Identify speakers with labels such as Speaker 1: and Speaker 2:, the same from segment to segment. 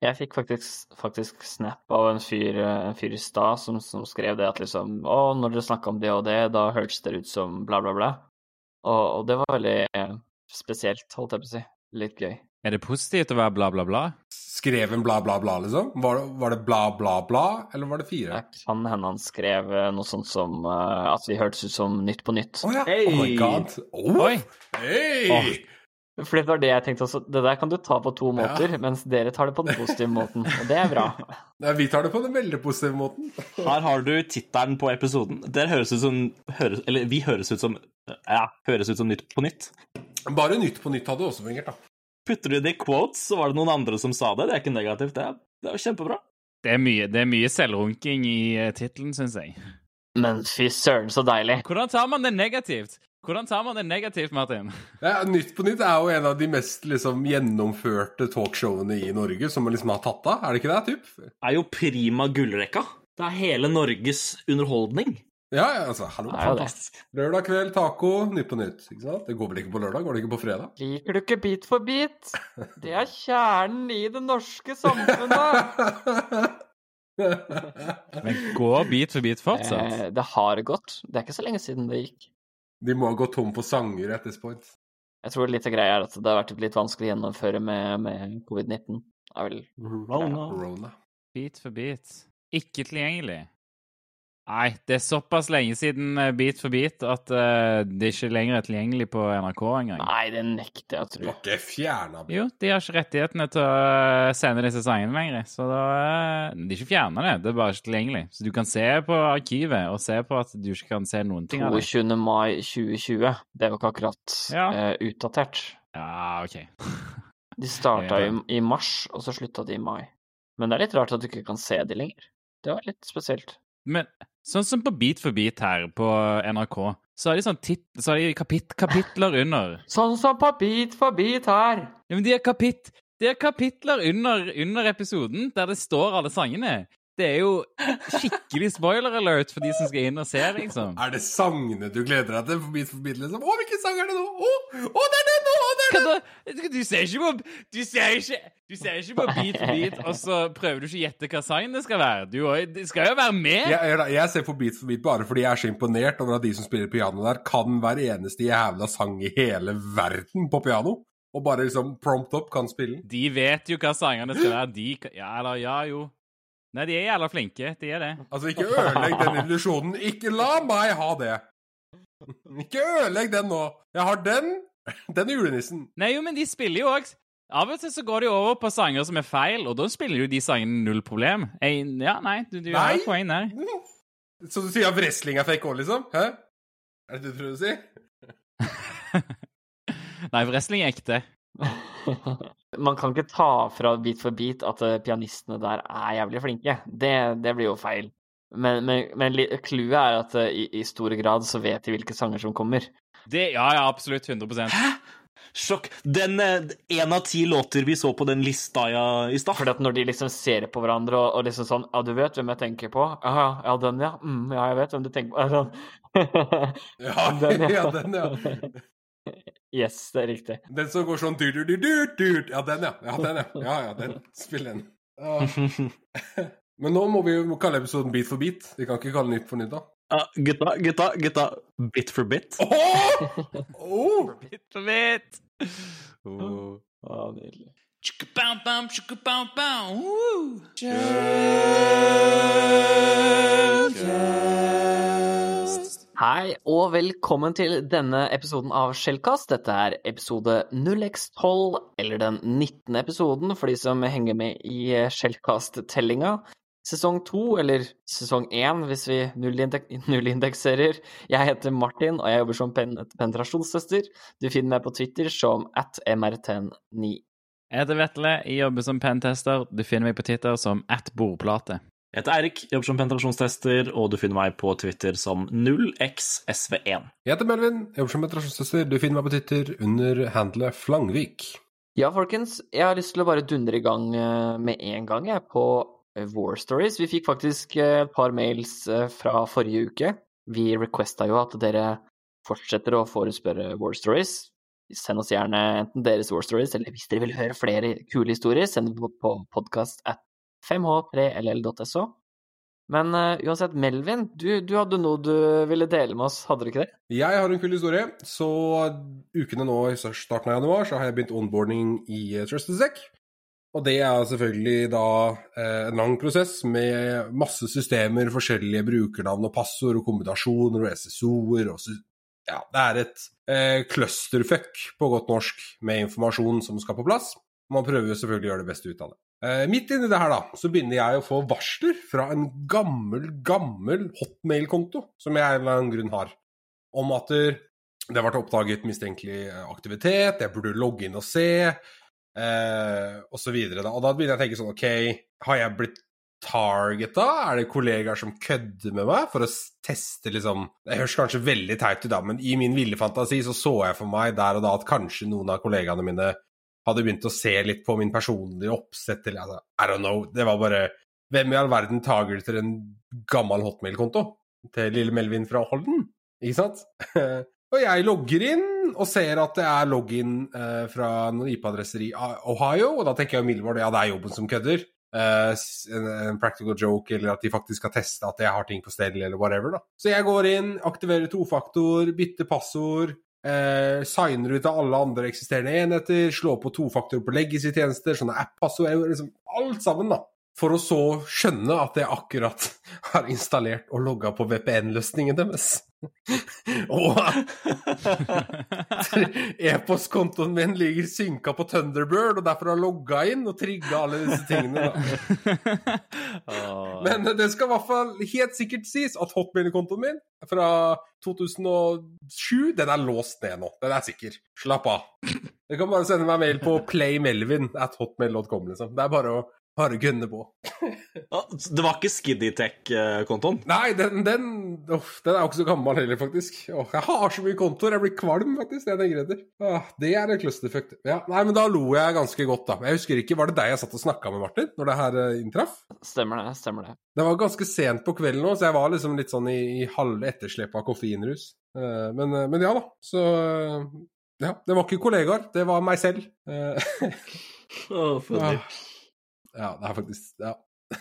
Speaker 1: Jeg fikk faktisk, faktisk snap av en fyr, en fyr i stad som, som skrev det at liksom Å, når dere snakka om det og det, da hørtes dere ut som bla, bla, bla. Og, og det var veldig eh, spesielt, holdt jeg på å si. Litt gøy.
Speaker 2: Er det positivt å være bla, bla, bla?
Speaker 3: Skrev en bla, bla, bla, liksom? Var det, var det bla, bla, bla, eller var det fire?
Speaker 1: Det kan hende han skrev eh, noe sånt som uh, at vi hørtes ut som Nytt på Nytt.
Speaker 3: Å ja.
Speaker 4: Hey!
Speaker 3: Oh my god. Oh.
Speaker 2: Oi!
Speaker 3: Hey!
Speaker 1: Åh. Fordi det var det jeg tenkte også. Det der kan du ta på to måter, mens dere tar det på den positive måten. Og det er bra.
Speaker 3: Nei, vi tar det på den veldig positive måten.
Speaker 4: Her har du tittelen på episoden. Der høres ut som høres, Eller vi høres ut som Ja, høres ut som Nytt på nytt.
Speaker 3: Bare Nytt på nytt hadde også fungert, da.
Speaker 4: Putter du det i quotes, så var det noen andre som sa det. Det er ikke negativt, det. er- Det er jo kjempebra.
Speaker 2: Det er mye, det er mye selvrunking i uh, tittelen, syns jeg.
Speaker 1: Men fy søren, så deilig.
Speaker 2: Hvordan tar man det negativt? Hvordan tar man det negativt, Martin?
Speaker 3: Ja, Nytt på nytt er jo en av de mest liksom, gjennomførte talkshowene i Norge som man liksom har tatt av, er det ikke det? typ?
Speaker 4: Det er jo prima gullrekka. Det er hele Norges underholdning.
Speaker 3: Ja, ja, altså, hallo.
Speaker 4: Fantastisk.
Speaker 3: Lørdag kveld, taco, Nytt på nytt. ikke sant? Det går vel ikke på lørdag? Går det ikke på fredag?
Speaker 1: Liker du ikke Bit for bit? Det er kjernen i det norske samfunnet.
Speaker 2: Men går bit for bit fortsatt?
Speaker 1: Eh, det har gått. Det er ikke så lenge siden det gikk.
Speaker 3: De må ha gått tom for sanger etter Spoint.
Speaker 1: Jeg tror litt av greia er at det har vært litt vanskelig å gjennomføre med, med covid-19. Det er vel
Speaker 4: Rona.
Speaker 3: Beat
Speaker 2: Bit for bit. Ikke tilgjengelig. Nei, det er såpass lenge siden Beat Bit for bit at uh, det ikke lenger er tilgjengelig på NRK engang.
Speaker 1: Nei, det nekter jeg å tro.
Speaker 3: ikke fjerna
Speaker 2: Jo, de har ikke rettighetene til å eh, sende disse sangene lenger. Så da eh, De er ikke fjerna det, det er bare ikke tilgjengelig. Så du kan se på arkivet og se på at du ikke kan se noen ting av det.
Speaker 1: 22. mai 2020. Det er jo ikke akkurat
Speaker 2: Ja.
Speaker 1: uh, utdatert.
Speaker 2: Ja, OK.
Speaker 1: De starta i, i mars, og så slutta de i mai. Men det er litt rart at du ikke kan se de lenger. Det var litt spesielt.
Speaker 2: Men sånn som på Bit for bit her på NRK, så har de sånn tit så har de kapit kapitler under.
Speaker 1: Sånn som på Bit for bit her.
Speaker 2: Ja, men de har, kapit de har kapitler under, under episoden der det står alle sangene. Det er jo skikkelig spoiler alert for de som skal inn og se, liksom.
Speaker 3: Er det sangene du gleder deg til bit for bit, liksom? Å, hvilken sang er det nå? Å, å, det er det nå! Å, det er
Speaker 2: den!
Speaker 3: det!
Speaker 2: Du ser ikke på Du ser ikke, du ser ikke på Beat for beat, og så prøver du ikke å gjette hva sang det skal være. Du det skal jo være med.
Speaker 3: Jeg, jeg, jeg ser på Beat for beat bare fordi jeg er så imponert over at de som spiller piano der, kan hver eneste jævla sang i hele verden på piano. Og bare liksom prompt up kan spille.
Speaker 2: De vet jo hva sangene skal være. De Ja, eller ja, jo. Nei, de er jævla flinke. De er det.
Speaker 3: Altså, ikke ødelegg den illusjonen. Ikke la meg ha det! Ikke ødelegg den nå. Jeg har den. Den julenissen.
Speaker 2: Nei, jo, men de spiller jo òg Av og til så går de over på sanger som er feil, og da spiller jo de sangene null problem. Jeg, ja, nei, du, du har
Speaker 3: Nei.
Speaker 2: et poeng der.
Speaker 3: Så du sier at wrestling er fake òg, liksom? Hæ? Er det det du prøver å si?
Speaker 2: Nei, wrestling er ekte.
Speaker 1: Man kan ikke ta fra Bit for bit at eh, pianistene der er jævlig flinke. Det, det blir jo feil. Men, men, men clouet er at eh, i, i stor grad så vet de hvilke sanger som kommer.
Speaker 2: Det, ja, ja, absolutt. 100%
Speaker 4: Sjokk. Den én av ti låter vi så på den lista ja, i stad.
Speaker 1: Fordi at når de liksom ser på hverandre og, og liksom sånn Ja, du vet hvem jeg tenker på? Ja, ja, den, ja. Mm, ja, jeg vet hvem du tenker på.
Speaker 3: Ja,
Speaker 1: Den, ja.
Speaker 3: ja, den, ja.
Speaker 1: yes, det er riktig.
Speaker 3: Den som går sånn dur, dur, dur, dur. Ja, den, ja. Ja, den, ja. Ja, ja, den. Spill den. Ja. Men nå må vi jo kalle episoden Beat for beat. Vi kan ikke kalle Nytt for nytt, da.
Speaker 4: Ja, gutta, gutta, gutta. Bit for bit.
Speaker 3: Åh! Åh!
Speaker 2: Bit for bit. Oh.
Speaker 1: Oh, nydelig.
Speaker 2: Chicka-bam-bam, chicka-bam-bam, woo!
Speaker 1: Hei og velkommen til denne episoden av Skjellkast. Dette er episode 0x12, eller den 19. episoden for de som henger med i Skjellkast-tellinga. Sesong 2, eller sesong 1 hvis vi nullindekserer. Jeg heter Martin, og jeg jobber som pen penetrasjonstester. Du finner meg på Twitter som at mrt9.
Speaker 2: Jeg heter Vetle, jeg jobber som pentester. Du finner meg på Twitter som at bordplate.
Speaker 4: Jeg heter Eirik, jobber som penetrasjonstester, og du finner meg på Twitter som 0xsv1.
Speaker 3: Jeg heter Melvin, jobber som penetrasjonstester. Du finner meg på Twitter under handlet Flangvik.
Speaker 1: Ja, folkens, jeg har lyst til å bare dundre i gang eh, med en gang jeg, på eh, War Stories. Vi fikk faktisk eh, et par mails fra forrige uke. Vi requesta jo at dere fortsetter å forespørre War Stories. send oss gjerne enten deres war stories, eller hvis dere vil høre flere kule historier, send dem på, på podkast at 5h3ll.so. Men uh, uansett, Melvin, du, du, hadde noe du ville dele med oss, hadde du ikke det?
Speaker 3: Jeg har en kul historie. Så ukene nå i starten av januar så har jeg begynt onboarding i Trusted TrustedSec. Og det er selvfølgelig da eh, en lang prosess med masse systemer, forskjellige brukernavn og passord og kombinasjoner og SSO-er og Ja, det er et eh, clusterfuck på godt norsk med informasjon som skal på plass. Man prøver selvfølgelig å gjøre det beste ut av det. Eh, midt inni det her, da, så begynner jeg å få varsler fra en gammel, gammel hotmail-konto som jeg av en eller annen grunn har, om at det ble oppdaget mistenkelig aktivitet, jeg burde logge inn og se eh, videre. Da. Og da begynner jeg å tenke sånn OK, har jeg blitt targeta? Er det kollegaer som kødder med meg for å teste liksom Det høres kanskje veldig teit ut, da, men i min ville fantasi så så jeg for meg der og da at kanskje noen av kollegaene mine hadde begynt å se litt på min personlige oppsett eller altså, I don't know. Det var bare Hvem i all verden tager til en gammel hotmail-konto til lille Melvin fra Holden? Ikke sant? Og jeg logger inn og ser at det er login eh, fra noen IP-adresser i Ohio, og da tenker jeg umiddelbart ja, det er jobben som kødder. Uh, en, en, practical joke, eller at de faktisk skal teste at jeg har ting på stell, eller whatever. da. Så jeg går inn, aktiverer tofaktor, bytter passord, eh, signer ut av alle andre eksisterende enheter, slår på tofaktor på legacy-tjenester, sånne app-passord, liksom alt sammen, da for å så skjønne at jeg akkurat har installert og logga på VPN-løsningen deres. Og e-postkontoen min ligger synka på Thunderbird, og derfor har jeg logga inn og trigga alle disse tingene. Men det skal i hvert fall helt sikkert sies at hotmail-kontoen min fra 2007, den er låst ned nå. Den er sikker. Slapp av. Du kan bare sende meg mail på playmelvin at hotmail.com, liksom. Det er bare å bare gunne på.
Speaker 4: det var ikke Skiddytech-kontoen?
Speaker 3: Nei, den, den, oh, den, er jo ikke så gammel heller, faktisk. Oh, jeg har så mye kontoer, jeg blir kvalm, faktisk. Det, jeg etter. Ah, det er en clusterfuck. Ja, nei, men da lo jeg ganske godt, da. Jeg husker ikke, Var det deg jeg satt og snakka med, Martin, når det her uh, inntraff?
Speaker 1: Stemmer det. stemmer Det
Speaker 3: Det var ganske sent på kvelden nå, så jeg var liksom litt sånn i, i halve etterslepet av koffeinrus. Uh, men, men, ja da, så Ja, det var ikke kollegaer, det var meg selv.
Speaker 4: oh, funny.
Speaker 3: Ja, det er faktisk Ja.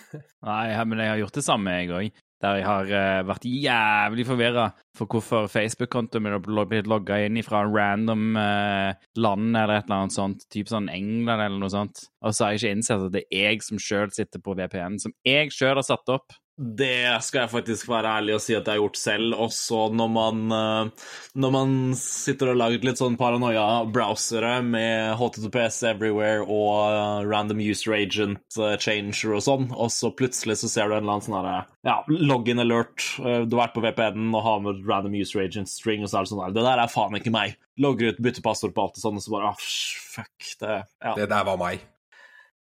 Speaker 2: Nei, men jeg har gjort det samme, jeg òg. Der jeg har uh, vært jævlig forvirra for hvorfor Facebook-kontoen min har blitt logga inn fra en random uh, land eller et eller annet sånt, typ sånn England eller noe sånt. Og så har jeg ikke innsett at det er jeg som sjøl sitter på VPN, som jeg sjøl har satt opp.
Speaker 4: Det skal jeg faktisk være ærlig og si at jeg har gjort selv. Også når man, eh, når man sitter og lager litt sånn paranoia-browsere med HTTPS everywhere og eh, random user agent eh, changer og sånn, og så plutselig så ser du en eller annen sånn herre ja, login alert. Du har vært på VPN-en og har med random user agent string, og så er det sånn der Det der er faen ikke meg. Logger ut, bytter passord på alt og sånn, og så bare ah, fuck. Det,
Speaker 3: ja. det der var meg.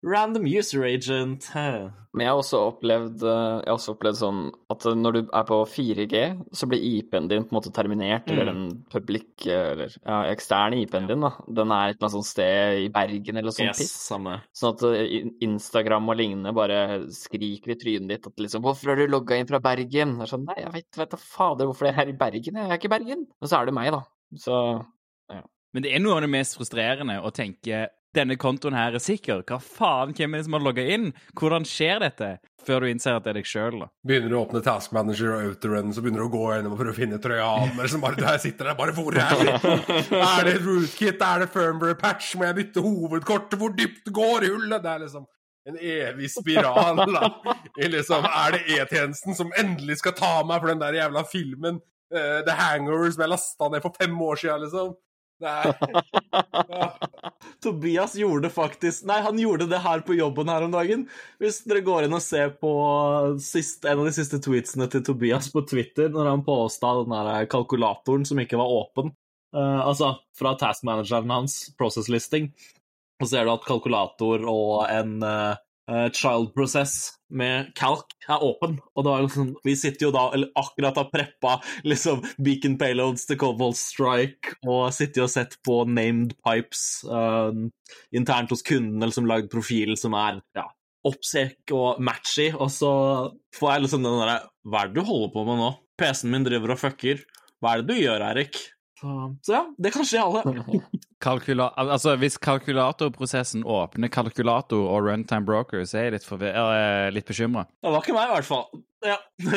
Speaker 4: Random user agent.
Speaker 1: Men jeg har også opplevd, eh, jeg har også opplevd sånn at når du er på 4G, så blir IP-en din på en måte terminert, mm. eller den public, eller ja, eksterne IP-en din, da. Den er et eller annet sånt sted i Bergen eller noe sånt
Speaker 4: yes,
Speaker 1: piss.
Speaker 4: Samme.
Speaker 1: Sånn at eh, Instagram og lignende bare skriker i trynet ditt at liksom 'Hvorfor har du logga inn fra Bergen?' Det er sånn Nei, jeg vet, vet da fader hvorfor jeg er her i Bergen. Jeg er ikke i Bergen. Og så er det meg, da. Så ja.
Speaker 2: Men det er noe av det mest frustrerende å tenke denne kontoen her er sikker. Hva faen, hvem er det som har logga inn? Hvordan skjer dette? Før du innser at det er deg sjøl, da.
Speaker 3: Begynner du å åpne Task Manager og Outerun, så begynner du å gå gjennom og prøve å finne Trojan. Liksom bare, der sitter der, bare hvor er det? Er det rootkit? Er det firmware patch? Må jeg bytte hovedkortet? Hvor dypt går hullet? Det er liksom en evig spiral. Da. Liksom, er det E-tjenesten som endelig skal ta meg for den der jævla filmen uh, The Hangover som jeg lasta ned for fem år siden, liksom? Nei.
Speaker 4: Tobias gjorde faktisk Nei, han gjorde det her på jobben her om dagen. Hvis dere går inn og ser på sist, en av de siste tweetsene til Tobias på Twitter, når han påsta den der kalkulatoren som ikke var åpen, uh, altså fra taskmanageren hans, process listing, og ser du at kalkulator og en uh, child process med calc er åpen. Og da er liksom, vi sitter jo da eller akkurat har preppa liksom beacon payloads til Cobalt Strike og sitter og sett på named pipes uh, internt hos kunden, eller som lagd profil som er ja, oppsek og matchy, og så får jeg liksom den derre Hva er det du holder på med nå? PC-en min driver og fucker. Hva er det du gjør, Erik? Så, så ja, det kan skje alle.
Speaker 2: Kalkula altså, hvis kalkulatorprosessen åpner kalkulator og runtime broker, så er jeg litt, forvir- litt bekymra.
Speaker 4: Det var ikke meg, i hvert fall. Ja.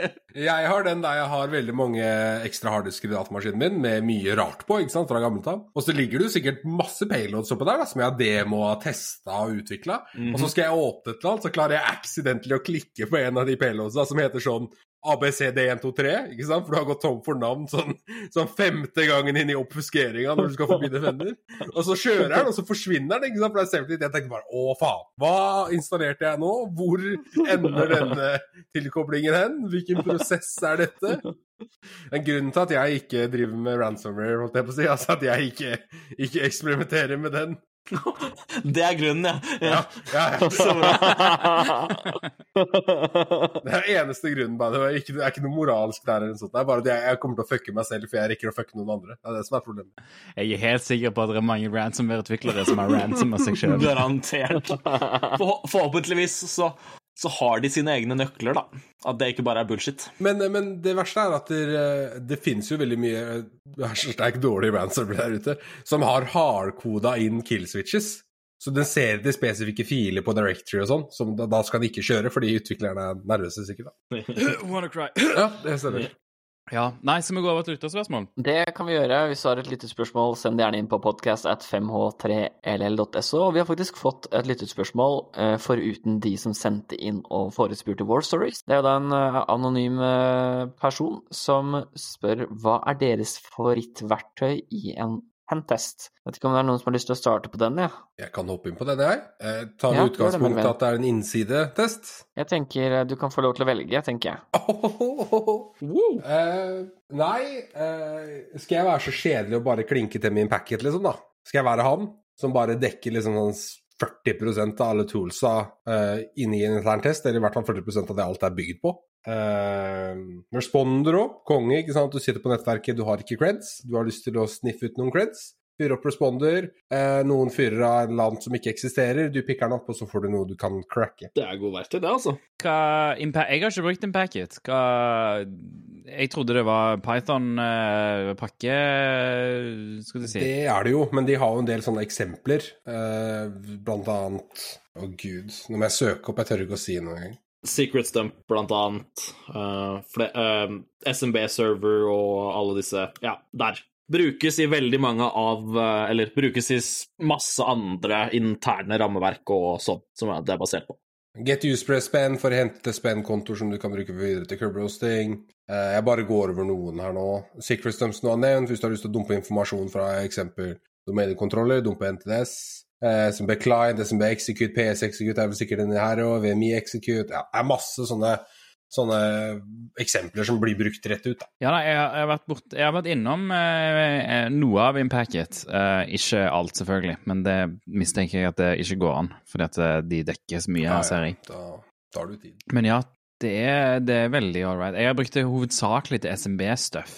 Speaker 3: Jeg har den der jeg har veldig mange ekstra harddisker i datamaskinen min med mye rart på, ikke sant, fra gammelt av. Og så ligger det jo sikkert masse payloads oppå der da, som jeg har demoa, testa og utvikla. Og så skal jeg åpne et eller annet, så klarer jeg accidentally å klikke på en av de payloadsa som heter sånn ABCD123, ikke sant? For du har gått tom for navn sånn, sånn femte gangen inn i oppfuskeringa når du skal forbi Defender. Og så kjører den, og så forsvinner den, ikke sant? For det er safety. Jeg tenker bare å faen, hva installerte jeg nå? Hvor ender denne tilkoblingen hen? Hvilken prosess er dette? En grunn til at jeg ikke driver med ransomware, holdt jeg på å si, altså at jeg ikke, ikke eksperimenterer med den.
Speaker 4: Det er grunnen, ja.
Speaker 3: Ja, ja, ja.
Speaker 4: Så bra.
Speaker 3: Det er eneste grunnen, by the way. Ikke, det er ikke noe moralsk der, eller sånt. Det er bare at jeg, jeg kommer til å fucke meg selv, for jeg rekker å fucke noen andre. Det er det som er problemet.
Speaker 2: Jeg er helt sikker på at det er mange ransomware-utviklere som har av seg sjøl.
Speaker 4: Garantert. For, forhåpentligvis så, så har de sine egne nøkler, da. At det ikke bare er bullshit.
Speaker 3: Men, men det verste er at det, det finnes jo veldig mye hashtag dårlig ransomware der ute, som har hardkoda inn kill switches. Så den ser de spesifikke filer på directory og sånn, som da, da skal de ikke kjøre fordi utviklerne er nervøse, sikkert. da.
Speaker 2: Wanna cry.
Speaker 3: Ja, det stemmer.
Speaker 2: Ja, Nei, skal vi gå over til lytterspørsmål.
Speaker 1: Det kan vi gjøre. Hvis du har et lyttespørsmål, send det gjerne inn på podcast at 5h3ll.so. Vi har faktisk fått et lyttespørsmål eh, foruten de som sendte inn og forespurte War Stories. Det er jo da en eh, anonym eh, person som spør hva er deres favorittverktøy i en pentest. Vet ikke om det er noen som har lyst til å starte på den, ja.
Speaker 3: Jeg kan hoppe inn på den, jeg. Eh, tar
Speaker 1: Ja,
Speaker 3: utgangspunkt
Speaker 1: i
Speaker 3: at det er en innsidetest.
Speaker 1: Jeg tenker eh, du kan få lov til å velge, tenker jeg.
Speaker 3: Eh, nei, eh, skal jeg være så kjedelig og bare klinke til min packet, liksom, da? Skal jeg være han som bare dekker liksom sånn 40% av alle toolsa uh, inni en intern test, eller i hvert fall 40% av det alt er bygd på? Uh, responder òg, konge, ikke sant. Du sitter på nettverket, du har ikke creds. Du har lyst til å sniffe ut noen creds. Fyre opp responder. Eh, noen fyrer av en land som ikke eksisterer. Du pikker den opp, og så får du noe du kan cracke.
Speaker 4: Det er god verktøy, det, altså.
Speaker 2: Hva, Impa jeg har ikke brukt Impacket. Hva, jeg trodde det var Python-pakke Skal du si.
Speaker 3: Det er det jo, men de har jo en del sånne eksempler. Eh, blant annet Å, gud. Nå må jeg søke opp, jeg tør ikke å si noe engang.
Speaker 4: Secret Stump, blant annet. Uh, fle- eh, SMB Server og alle disse. Ja, der. Brukes i veldig mange av eh, Eller brukes i masse andre interne rammeverk og sånn, som det er basert på.
Speaker 3: Get Uspress Spenn for å hente spenn-kontoer som du kan bruke videre til curbroasting. Eh, jeg bare går over noen her nå. Secret Stumps nå har nevnt. Hvis du har lyst til å dumpe informasjon fra eksempel domenekontroller, dumpe NTDS, som SMB Client, SMB Execute, PS Execute er vel sikkert denne her òg. VMI Execute. Ja, det er masse sånne, sånne eksempler som blir brukt rett ut. Da.
Speaker 2: Ja, nei, jeg, har- jeg, har vært bort, jeg har vært innom eh, eh, noe av Impacket. Eh, ikke alt, selvfølgelig, men det mistenker jeg at det ikke går an, fordi at eh, de dekkes mye mye, her, ser jeg.
Speaker 3: Da tar du tid.
Speaker 2: Men ja, det er, det er veldig all right. Jeg har brukt det hovedsakelig til SMB-stuff.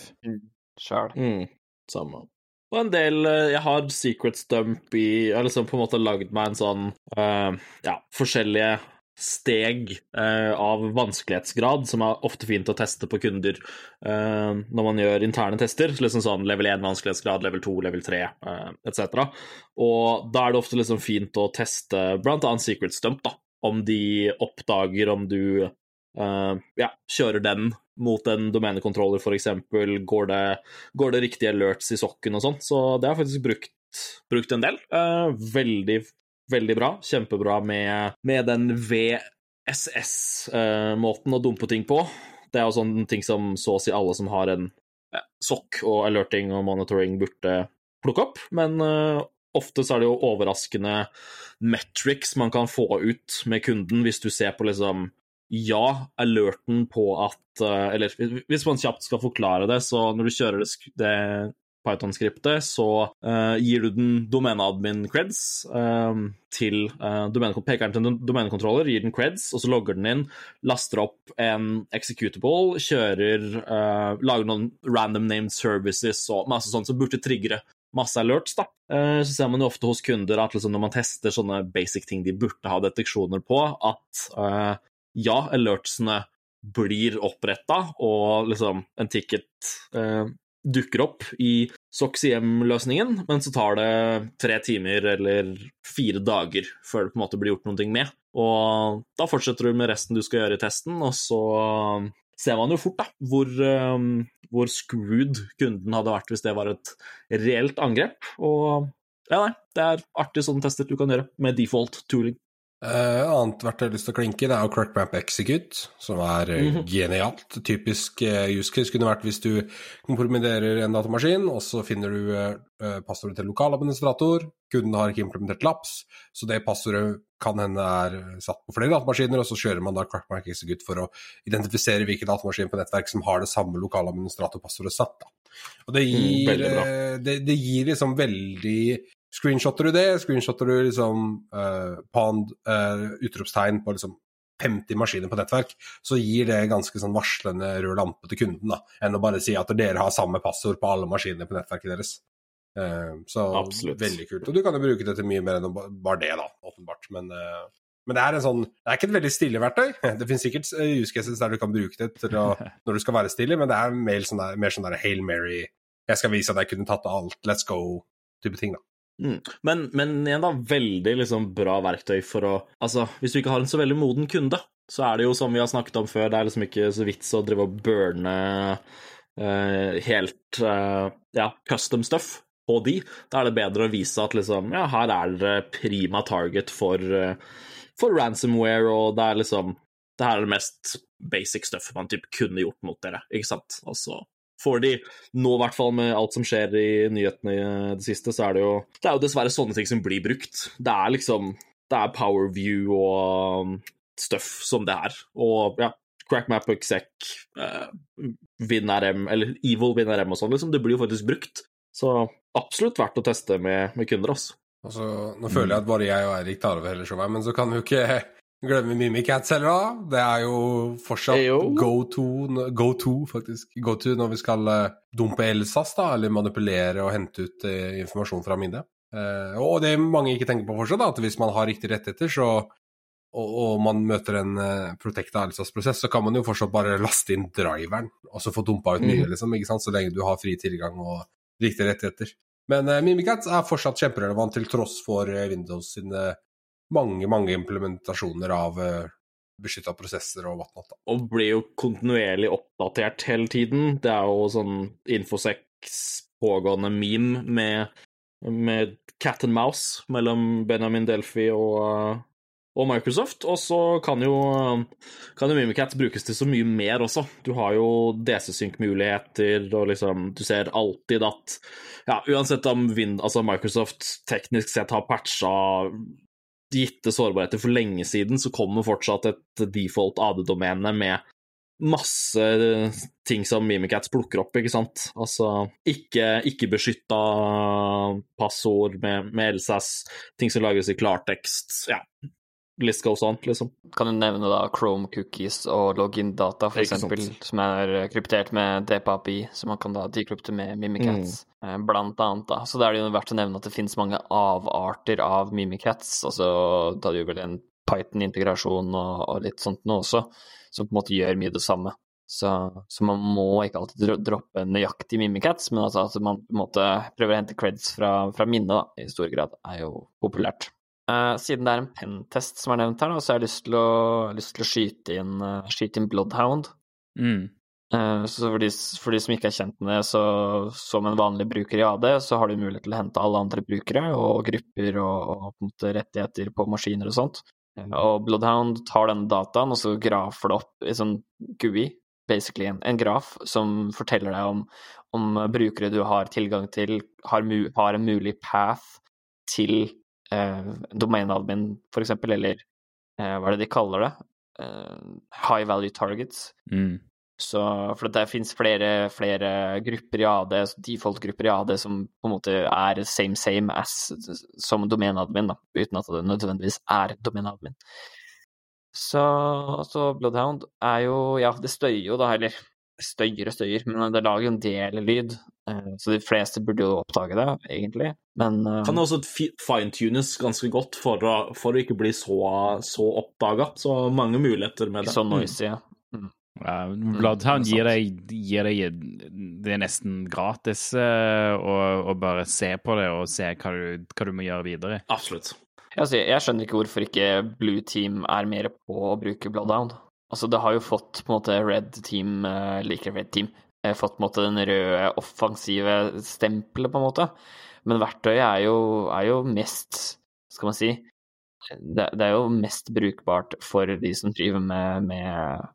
Speaker 1: Sjøl.
Speaker 4: Mm, samme. Og en del eh, Jeg har Secret Stump i Jeg har liksom på en måte lagd meg en sånn uh, Ja, forskjellige steg eh, av vanskelighetsgrad, som er ofte fint å teste på kunder eh, når man gjør interne tester. Så liksom sånn level 1 vanskelighetsgrad, level 2, level 3 eh, etc. Og da er det ofte liksom fint å teste annet Secret Stump, da. Om de oppdager om du eh, ja, kjører den mot en domenekontroller, f.eks. Går, går det riktige alerts i sokken og sånn. Så det har faktisk brukt, brukt en del. Eh, veldig, veldig bra. Kjempebra med, med den VSS-måten å dumpe ting på. Det er jo sånne ting som så å si alle som har en sokk og alerting og monitoring burde plukke opp, men uh, ofte så er det jo overraskende metrics man kan få ut med kunden hvis du ser på liksom ja, alerten på at eh, Eller hvis man kjapt skal forklare det, så når du kjører det Python-skriptet, så uh, gir du den domeneadmin creds eh, til uh, pekeren til en domenekontroller, gir den creds, og så logger den inn, laster opp en executable, kjører Lager noen random named services og masse sånt som burde triggere masse alerts, da. Så ser man jo ofte hos kunder at liksom når man tester sånne basic ting de burde ha deteksjoner på, at ja, alertsene blir oppretta, og liksom en ticket eh, dukker opp i Soxiem-løsningen, men så tar det tre timer eller fire dager før det på en måte blir gjort noe med. Og da fortsetter du med resten du skal gjøre i testen, og så ser man jo fort da, hvor, um, hvor screwed kunden hadde vært hvis det var et reelt angrep. Og ja, nei, det er artig sånne tester du kan gjøre med default tooling.
Speaker 3: Uh, annet verdt jeg har lyst til å klinke, det er jo Crackmap Execute, som er mm -hmm. genialt. Typisk uh, use case kunne vært hvis du komprimiderer en datamaskin, og så finner du uh, passordet til lokaladministrator. Kunden har ikke implementert laps, så det passordet kan hende er satt på flere datamaskiner, og så kjører man da Crackmap Execute for å identifisere hvilken datamaskin på nettverk som har det samme lokaladministratorpassordet satt. Da. Og det mm, gir, mm, det, det gir liksom veldig Screenshotter du det, screenshotter du liksom uh, pond, uh, utropstegn på liksom 50 maskiner på nettverk, så gir det ganske sånn varslende rød lampe til kunden, da, enn å bare si at dere har samme passord på alle maskinene på nettverket deres. Uh, så Absolutt. veldig kult. Og du kan jo bruke det til mye mer enn bare det, da, åpenbart. Men, uh, men det er en sånn Det er ikke et veldig stille verktøy. Det finnes sikkert use cases der du kan bruke det å, når du skal være stille, men det er mer sånn der, mer sånn der Hail Mary Jeg skal vise at jeg kunne tatt alt, let's go-type ting, da.
Speaker 4: Mm. Men, men, igjen, da, veldig liksom, bra verktøy for å Altså, hvis du ikke har en så veldig moden kunde, så er det jo som vi har snakket om før, det er liksom ikke så vits å drive og burne uh, helt uh, ja, custom stuff på de. Da er det bedre å vise at liksom, ja, her er det prima target for, uh, for ransomware, og det er liksom Det her er det mest basic stuff man typ kunne gjort mot dere, ikke sant? Altså får de nå, i hvert fall med alt som skjer i nyhetene i det siste, så er det jo Det er jo dessverre sånne ting som blir brukt. Det er liksom Det er Powerview og um, stuff som det er. Og ja, Crackmap exec, uh, WinRM, eller Evil WinRM og sånn, liksom. Det blir jo faktisk brukt. Så absolutt verdt å teste med, med kunder, altså.
Speaker 3: Altså, nå føler jeg at bare jeg og Eirik tar over hele showet, men så kan jo ikke Glemme Mimikatz heller, da. Det er jo fortsatt go to, go to, faktisk. Go to når vi skal uh, dumpe Elsas, da, eller manipulere og hente ut eh, informasjon fra minnet. Eh, og det mange ikke tenker på fortsatt, da, at hvis man har riktige rettigheter, så og, og, man møter en uh, protecta Elsas-prosess, så kan man jo fortsatt bare laste inn driveren og så få dumpa ut mye, mm. liksom, ikke sant? så lenge du har fri tilgang og riktige rettigheter. Men uh, Mimikatz er fortsatt kjemperelevant til tross for uh, Windows sine mange, mange implementasjoner av eh, beskytta prosesser og whatnot.
Speaker 4: Og blir jo kontinuerlig oppdatert hele tiden. Det er jo sånn Infosex pågående meme med, med cat and mouse mellom Benjamin Delphi og, eh, og Microsoft. Og så kan jo, kan jo Mimicat brukes til så mye mer også. Du har jo DC-synk-muligheter, og liksom Du ser alltid at Ja, uansett om Wind, altså Microsoft teknisk sett har patcha gitte sårbarheter for lenge siden, så kommer fortsatt et default AD-domene med masse ting som Mimikats plukker opp, ikke sant. Altså ikke, ikke passord med, med LSAS, ting som lages i klartekst. Ja, list goes on, liksom.
Speaker 1: Kan du nevne da Chrome cookies og login-data, for eksempel, som er kryptert med DPAPI, som man kan da dekrypte med Mimikats, mm. Eh, blant annet, da. Så da er det jo verdt å nevne at det finnes mange avarter av Mimikats, altså da det jo vel en Python-integrasjon og, og, litt sånt nå også, som på en måte gjør mye det samme. Så, så man må ikke alltid droppe nøyaktig Mimikats, men altså at man på en måte prøver å hente creds fra, fra minnet, da, i stor grad, er jo populært. Uh, siden det er en pentest som er nevnt her, da, så har jeg lyst til å, lyst til å skyte, inn, uh, skyte, inn, Bloodhound.
Speaker 2: Mm.
Speaker 1: Uh, så for de, for de, som ikke er kjent med det, så som en vanlig bruker i AD, så har du mulighet til å hente alle andre brukere og grupper og, og på rettigheter på maskiner og sånt. Og Bloodhound tar denne dataen, og så grafer det opp i sånn GUI, basically en, en graf som forteller deg om, om brukere du har tilgang til, har, mu, har en mulig path til eh, domainadmin, for eksempel, eller eh, hva er det de kaller det? Eh, high value targets.
Speaker 2: Mm.
Speaker 1: Så, for det fins flere, flere, grupper i AD, default-grupper i AD, som på en måte er same same as som domenadmin, da, uten at det nødvendigvis er domenadmin. Så, så Bloodhound er jo Ja, det støyer jo da, eller støyer og støyer, men det lager jo en del lyd. Eh, så de fleste burde jo oppdage det, egentlig, men
Speaker 4: uh, Kan det også fine-tunes ganske godt for å, for å ikke bli så, så oppdaga. Så mange muligheter med det.
Speaker 1: Så noisy, ja. Mm.
Speaker 2: Ja, Bloodhound gir deg, gir deg Det er nesten gratis uh, å, å, bare se på det og se hva du, hva du må gjøre videre.
Speaker 4: Absolutt.
Speaker 1: Altså, jeg skjønner ikke hvorfor ikke Blue Team er mer på å bruke Bloodhound. Altså, det har jo fått på en måte Red Team, like ikke Red Team, fått på en måte den røde offensive stempelet, på en måte. Men verktøyet er jo, er jo mest, skal man si det, det, er jo mest brukbart for de som driver med, med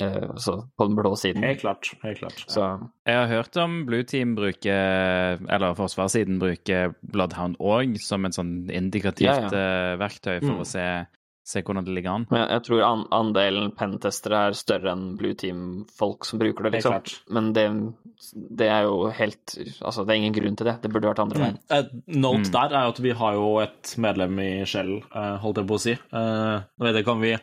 Speaker 1: uh, altså på den blå siden.
Speaker 4: Helt klart. helt klart.
Speaker 1: Så.
Speaker 2: Jeg har hørt om Blue Team bruker, eller forsvarssiden bruker Bloodhound òg som et sånn indikativt ja, ja. Uh, verktøy for mm. å se se hvordan det ligger an.
Speaker 1: Men jeg tror an andelen pentestere er større enn Blue Team-folk som bruker det, liksom. Men det, det, er jo helt Altså, det er ingen grunn til det. Det burde vært andre veien.
Speaker 4: Mm. Et note mm. der er at vi har jo et medlem i Shell, eh, holdt jeg på å si. Uh, vet jeg, kan vi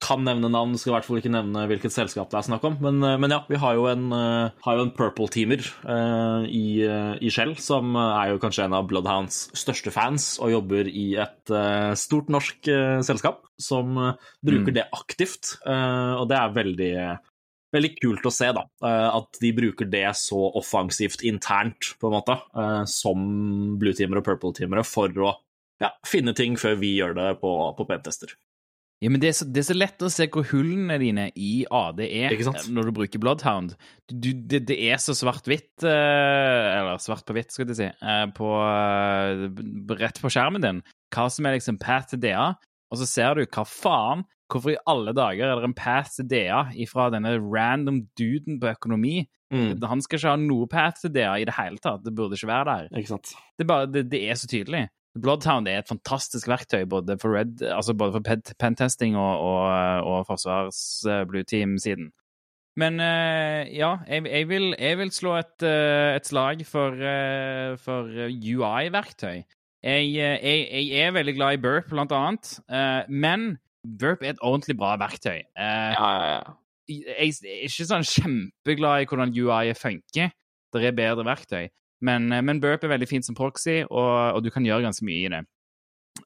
Speaker 4: kan nevne navn, skal i hvert fall ikke nevne hvilket selskap det er snakk om. Men, eh, men ja, vi har jo en, uh, har jo en Purple-teamer uh, i, uh, i, Shell, som er jo kanskje en av Bloodhounds største fans, og jobber i et stort norsk selskap som bruker mm. det aktivt. og det er veldig, veldig kult å se, da. at de bruker det så offensivt internt, på en måte, som blue-teamere og purple-teamere, for å ja, finne ting før vi gjør det på, på pentester.
Speaker 2: Ja, men det er, så, det er, så, lett å se hvor hullene dine i AD er når du bruker Bloodhound. Du, det, det, er så svart-hvitt, uh, eller svart på hvitt, skal jeg si, uh, på, rett på skjermen din, hva som er liksom path til DA, og så ser du hva faen Hvorfor i alle dager er det en path til DA ifra denne random duden på økonomi? Mm. Han skal ikke ha noe path til DA i det hele tatt. Det burde ikke være der.
Speaker 4: Ikke?
Speaker 2: Det, bare, det, det er så tydelig. Bloodhound er et fantastisk verktøy både for, red, altså både for pentesting og, og, og forsvars uh, blue team-siden. Men uh, ja, jeg, jeg, vil, jeg, vil, slå et, uh, et slag for, for UI-verktøy. Jeg, jeg, er veldig glad i Burp, blant annet, men Burp er et ordentlig bra verktøy.
Speaker 1: ja, ja, ja.
Speaker 2: Jeg er ikke sånn kjempeglad i hvordan UI funker. Det er bedre verktøy. Men, eh, men, Burp er veldig fint som proxy, og, og, du kan gjøre ganske mye i det.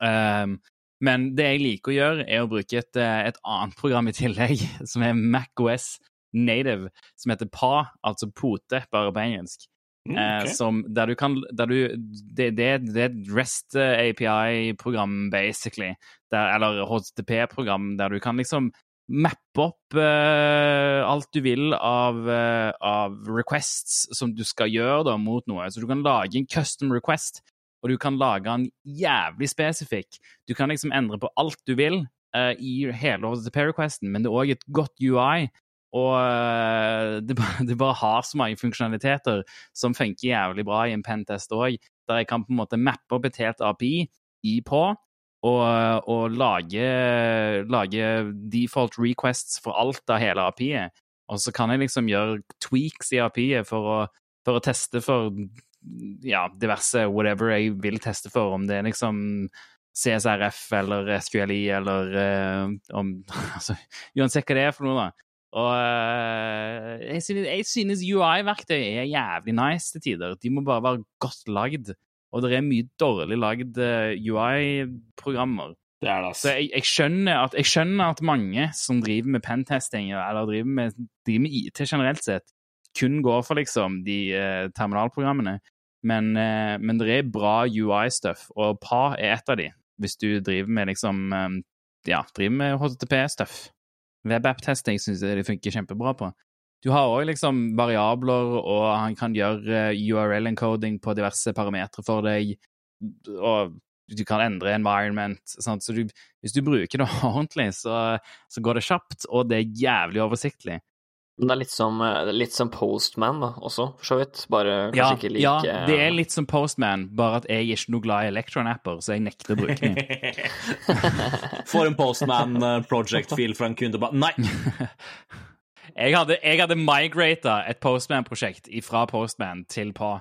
Speaker 2: Um, men det jeg liker å gjøre, er å bruke et, eh, et annet program i tillegg, som er MacOS Native, som heter PA, altså pote, bare på engelsk. Mm, okay. uh, som, der du kan der du, det, det, det er et REST API-program, basically, der, eller HTTP-program, der du kan liksom mappe opp uh, alt du vil av, uh, av, requests som du skal gjøre da, mot noe. Så du kan lage en custom request, og du kan lage den jævlig spesifikk. Du kan liksom endre på alt du vil uh, i hele HTTP-requesten, men det er òg et godt UI. Og det bare, det, bare, har så mange funksjonaliteter som funker jævlig bra i en pentest òg, der jeg kan på en måte mappe opp et helt API i på, og, og lage, lage, default requests for alt av hele API-et. Og så kan jeg liksom gjøre tweaks i API-et for, for, å teste for ja, diverse whatever jeg vil teste for, om det er liksom CSRF eller SQLI eller uh, om altså, Uansett hva det er for noe, da. Og uh, jeg synes, synes UI-verktøy er jævlig nice til tider. De må bare være godt lagd. Og det er mye dårlig lagd eh, UI-programmer.
Speaker 4: Det er det,
Speaker 2: altså. Så jeg, jeg, skjønner at, jeg, skjønner at, mange som driver med pentesting, eller driver med, driver med IT generelt sett, kun går for liksom de eh, terminalprogrammene. Men, eh, men, det er bra UI-stuff, og PA er et av de, hvis du driver med liksom um, Ja, driver med HTTP-stuff. Webapp-testing syns jeg de funker kjempebra på. Du har òg liksom variabler, og han kan gjøre eh, URL-encoding på diverse parametere for deg. Og du kan endre environment. Sant? Så du, hvis du bruker det ordentlig, så, så, går det kjapt, og det er jævlig oversiktlig.
Speaker 1: Men det er litt som, eh, litt som Postman da, også, for så vidt. Bare kanskje
Speaker 2: ja,
Speaker 1: ikke like
Speaker 2: Ja, det er litt som Postman, bare at jeg er ikke noe glad i Electron-apper, så jeg nekter å bruke dem.
Speaker 4: Får en Postman eh, project-fil fra en kunde bare Nei!
Speaker 2: Jeg hadde, jeg hadde migrata et Postman-prosjekt fra Postman til på.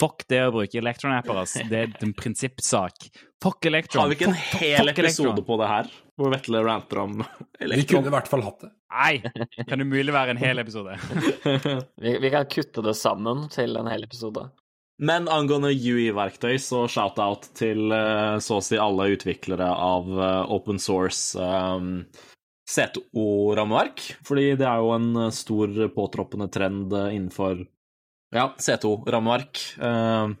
Speaker 2: Fuck det å bruke Electron-apper, ass. Det er en prinsippsak. Fuck Electron.
Speaker 4: Har vi ikke en
Speaker 2: fuck,
Speaker 4: hel fuck episode Electron. på det her, hvor Vetle ranter om
Speaker 3: Electron? Vi kunne i hvert fall hatt det.
Speaker 2: Nei! Kan umulig være en hel episode?
Speaker 1: vi, vi, kan kutte det sammen til en hel episode.
Speaker 4: Men angående UI-verktøy, så shout-out til uh, så å si alle utviklere av uh, open source um, C2-rammeverk, fordi det er jo en eh, stor påtroppende trend eh, innenfor ja, C2-rammeverk. Uh,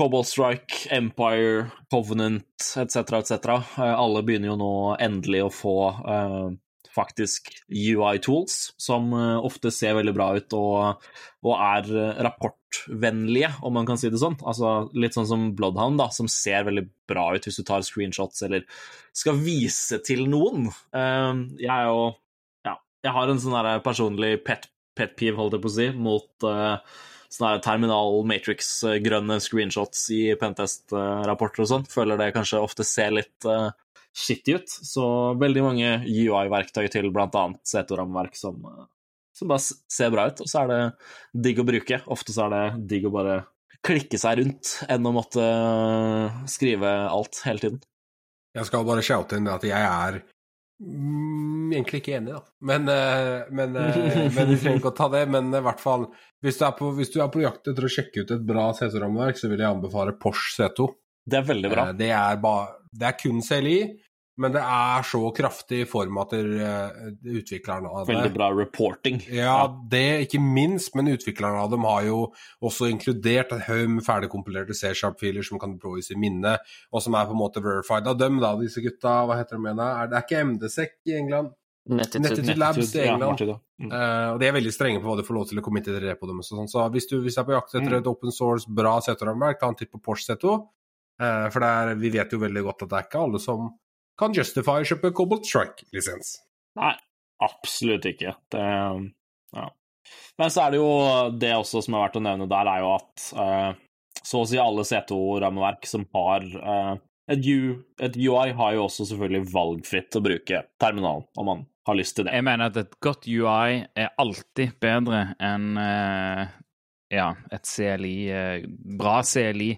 Speaker 4: Cobalt Strike, Empire, Covenant etc., etc. Uh, alle begynner jo nå endelig å få uh, faktisk UI-tools, som ofte ser veldig bra ut og, og, er rapportvennlige, om man kan si det sånn. Altså Litt sånn som Bloodhound, da, som ser veldig bra ut hvis du tar screenshots eller skal vise til noen. Jeg er jo Ja, jeg har en sånn personlig pet, pet peeve, holdt jeg på å si, mot sånne terminal matrix-grønne screenshots i Pentest-rapporter og sånn. Føler det kanskje ofte ser litt uh, shitty ut. Så veldig mange UI-verktøy til bl.a. C2-rammeverk som, uh, som, bare ser bra ut, og så er det digg å bruke. Ofte så er det digg å bare klikke seg rundt enn å måtte uh, skrive alt hele tiden.
Speaker 3: Jeg skal bare shoute inn at jeg er Mm, egentlig ikke enig, da. Men, uh, men, men vi trenger ikke å ta det. Men i hvert fall, hvis du er på, hvis du er på jakt etter å sjekke ut et bra C2-rammeverk, så vil jeg anbefale Porsche C2.
Speaker 4: Det er veldig bra.
Speaker 3: Det, er ba, det er kun CLI, men det er så kraftig form at uh, utviklerne av
Speaker 4: det Veldig bra reporting.
Speaker 3: Ja, det ikke minst, men utviklerne av dem har jo også inkludert en haug med ferdigkompilerte C-sharp-filer som kan brukes i minne, og som er på en måte verified av dem, da, disse gutta. Hva heter de igjen? Det er ikke MDSEC i England?
Speaker 1: Nettitude,
Speaker 3: Labs i England. Ja, mm. uh, og De er veldig strenge på hva du får lov til å kommentere på dem. Så, sånn. så hvis du, hvis er på jakt etter mm. et open source, bra C2-rammeverk, ta en titt på Porsche C2. Uh, for er, vi vet jo veldig godt at det er ikke alle som kan justify kjøpe Cobalt Strike-lisens.
Speaker 4: Nei, absolutt ikke. Det Ja. Men så er det jo det også som er verdt å nevne der, er jo at uh, så å si alle C2-rammeverk som har uh, et, U, et, UI, har jo også selvfølgelig valgfritt å bruke terminalen, om man har lyst til det.
Speaker 2: Jeg mener at et godt UI er alltid bedre enn uh, ja, et CLI, bra CLI.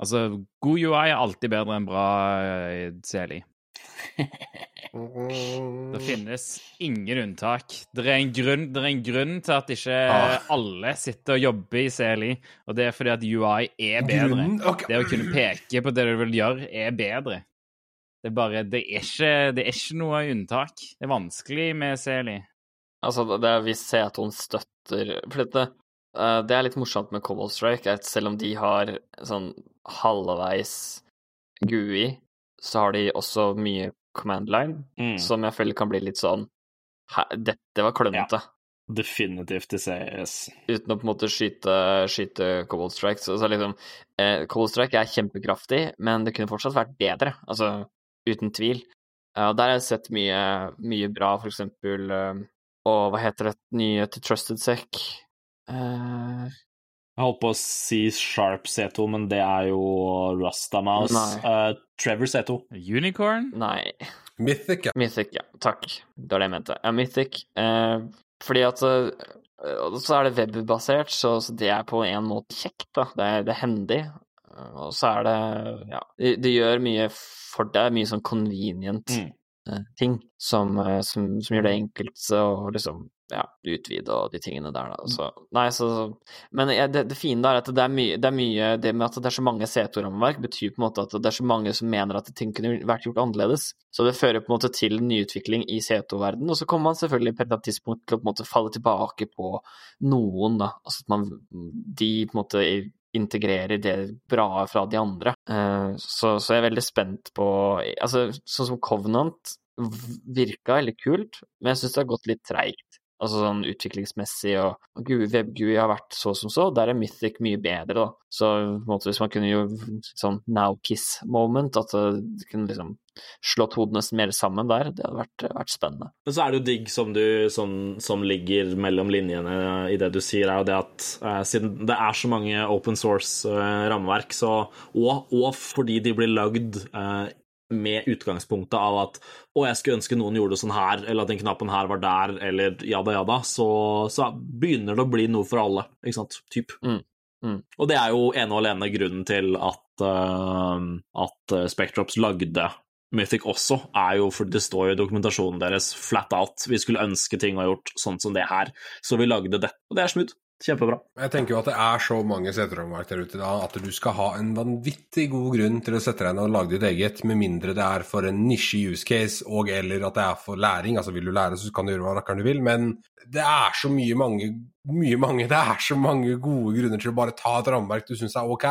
Speaker 2: Altså, god UI er alltid bedre enn bra CLI. Det finnes ingen unntak. Det er en grunn, er en grunn til at ikke ah. alle sitter og jobber i CLI, og det er fordi at UI er bedre. Okay. Det å kunne peke på det du vil gjøre, er bedre. Det er bare Det er ikke, det er ikke noe unntak. Det er vanskelig med CLI.
Speaker 1: Altså, det er hvis Seaton støtter For dette, uh, det er litt morsomt med Cobalt Strike, at selv om de har sånn halvveis GUI, så har de også mye command line, mm. som jeg føler kan bli litt sånn Dette var klønete. Ja.
Speaker 4: Definitivt i CS.
Speaker 1: Uten å på en måte skyte, skyte Cobalt Strike. Så, så liksom, eh, Cobalt Strike er kjempekraftig, men det kunne fortsatt vært bedre. Altså, uten tvil. Uh, der har jeg sett mye, mye bra, for eksempel uh, Og hva heter det nye til Trusted Sec? Uh,
Speaker 4: jeg holdt på å si Sharp C2, men det er jo Rustamouse. Uh, Trevor C2.
Speaker 2: Unicorn?
Speaker 1: Nei.
Speaker 3: Mythic, ja.
Speaker 1: Mythic, ja. Takk. Det var det jeg mente. Ja, Mythic. Uh, fordi at uh, Så er det webbasert, så, så, det er på en måte kjekt, da. Det er, det er hendig. Og så er det Ja. Det, det, gjør mye for deg, mye sånn convenient. Mm ting som, som, som, gjør det enkelt å liksom ja, utvide og de tingene der, da. Så, nei, så Men det, det fine er at det er, mye, det er mye Det med at det er så mange C2-rammeverk, betyr på en måte at det er så mange som mener at ting kunne vært gjort annerledes. Så det fører på en måte til nyutvikling i C2-verden, og så kommer man selvfølgelig på et tidspunkt til å på en måte falle tilbake på noen, da. Altså at man De på en måte integrerer det bra fra de andre. Uh, så, så, jeg er veldig spent på Altså, sånn som Covenant virka veldig kult, men jeg syns det har gått litt treigt. Altså sånn utviklingsmessig og, og WebGUI har vært så som så, der er Mythic mye bedre, da. Så måte hvis man kunne jo sånn now-kiss-moment, at det kunne liksom slått hodene mer sammen der, det hadde vært, vært, spennende.
Speaker 4: Men så er det jo digg som, du, som, som ligger mellom linjene i det du sier, er jo det at eh, siden det er så mange open source-rammeverk, så, og, og, fordi de blir lagd eh, med utgangspunktet av at å, jeg skulle ønske noen gjorde sånn her, eller at den knappen her var der, eller jada jada, så, så begynner det å bli noe for alle, ikke sant, typ. Mm. Mm. Og det er jo ene og alene grunnen til at, uh, at Spectrops lagde Mythic også, er jo for det står jo i dokumentasjonen deres flat out vi skulle ønske ting var gjort sånn som det her, så vi lagde det. Og det er smooth. Kjempebra.
Speaker 3: Jeg tenker jo at det er så mange seterrammeverk der ute da, at du skal ha en vanvittig god grunn til å sette deg inn og lage ditt eget, med mindre det er for en nisje use case og eller at det er for læring. Altså vil du lære, så kan du gjøre hva rakkeren du vil, men det er så mye mange, mye mange Det er så mange gode grunner til å bare ta et rammeverk du syns er ok,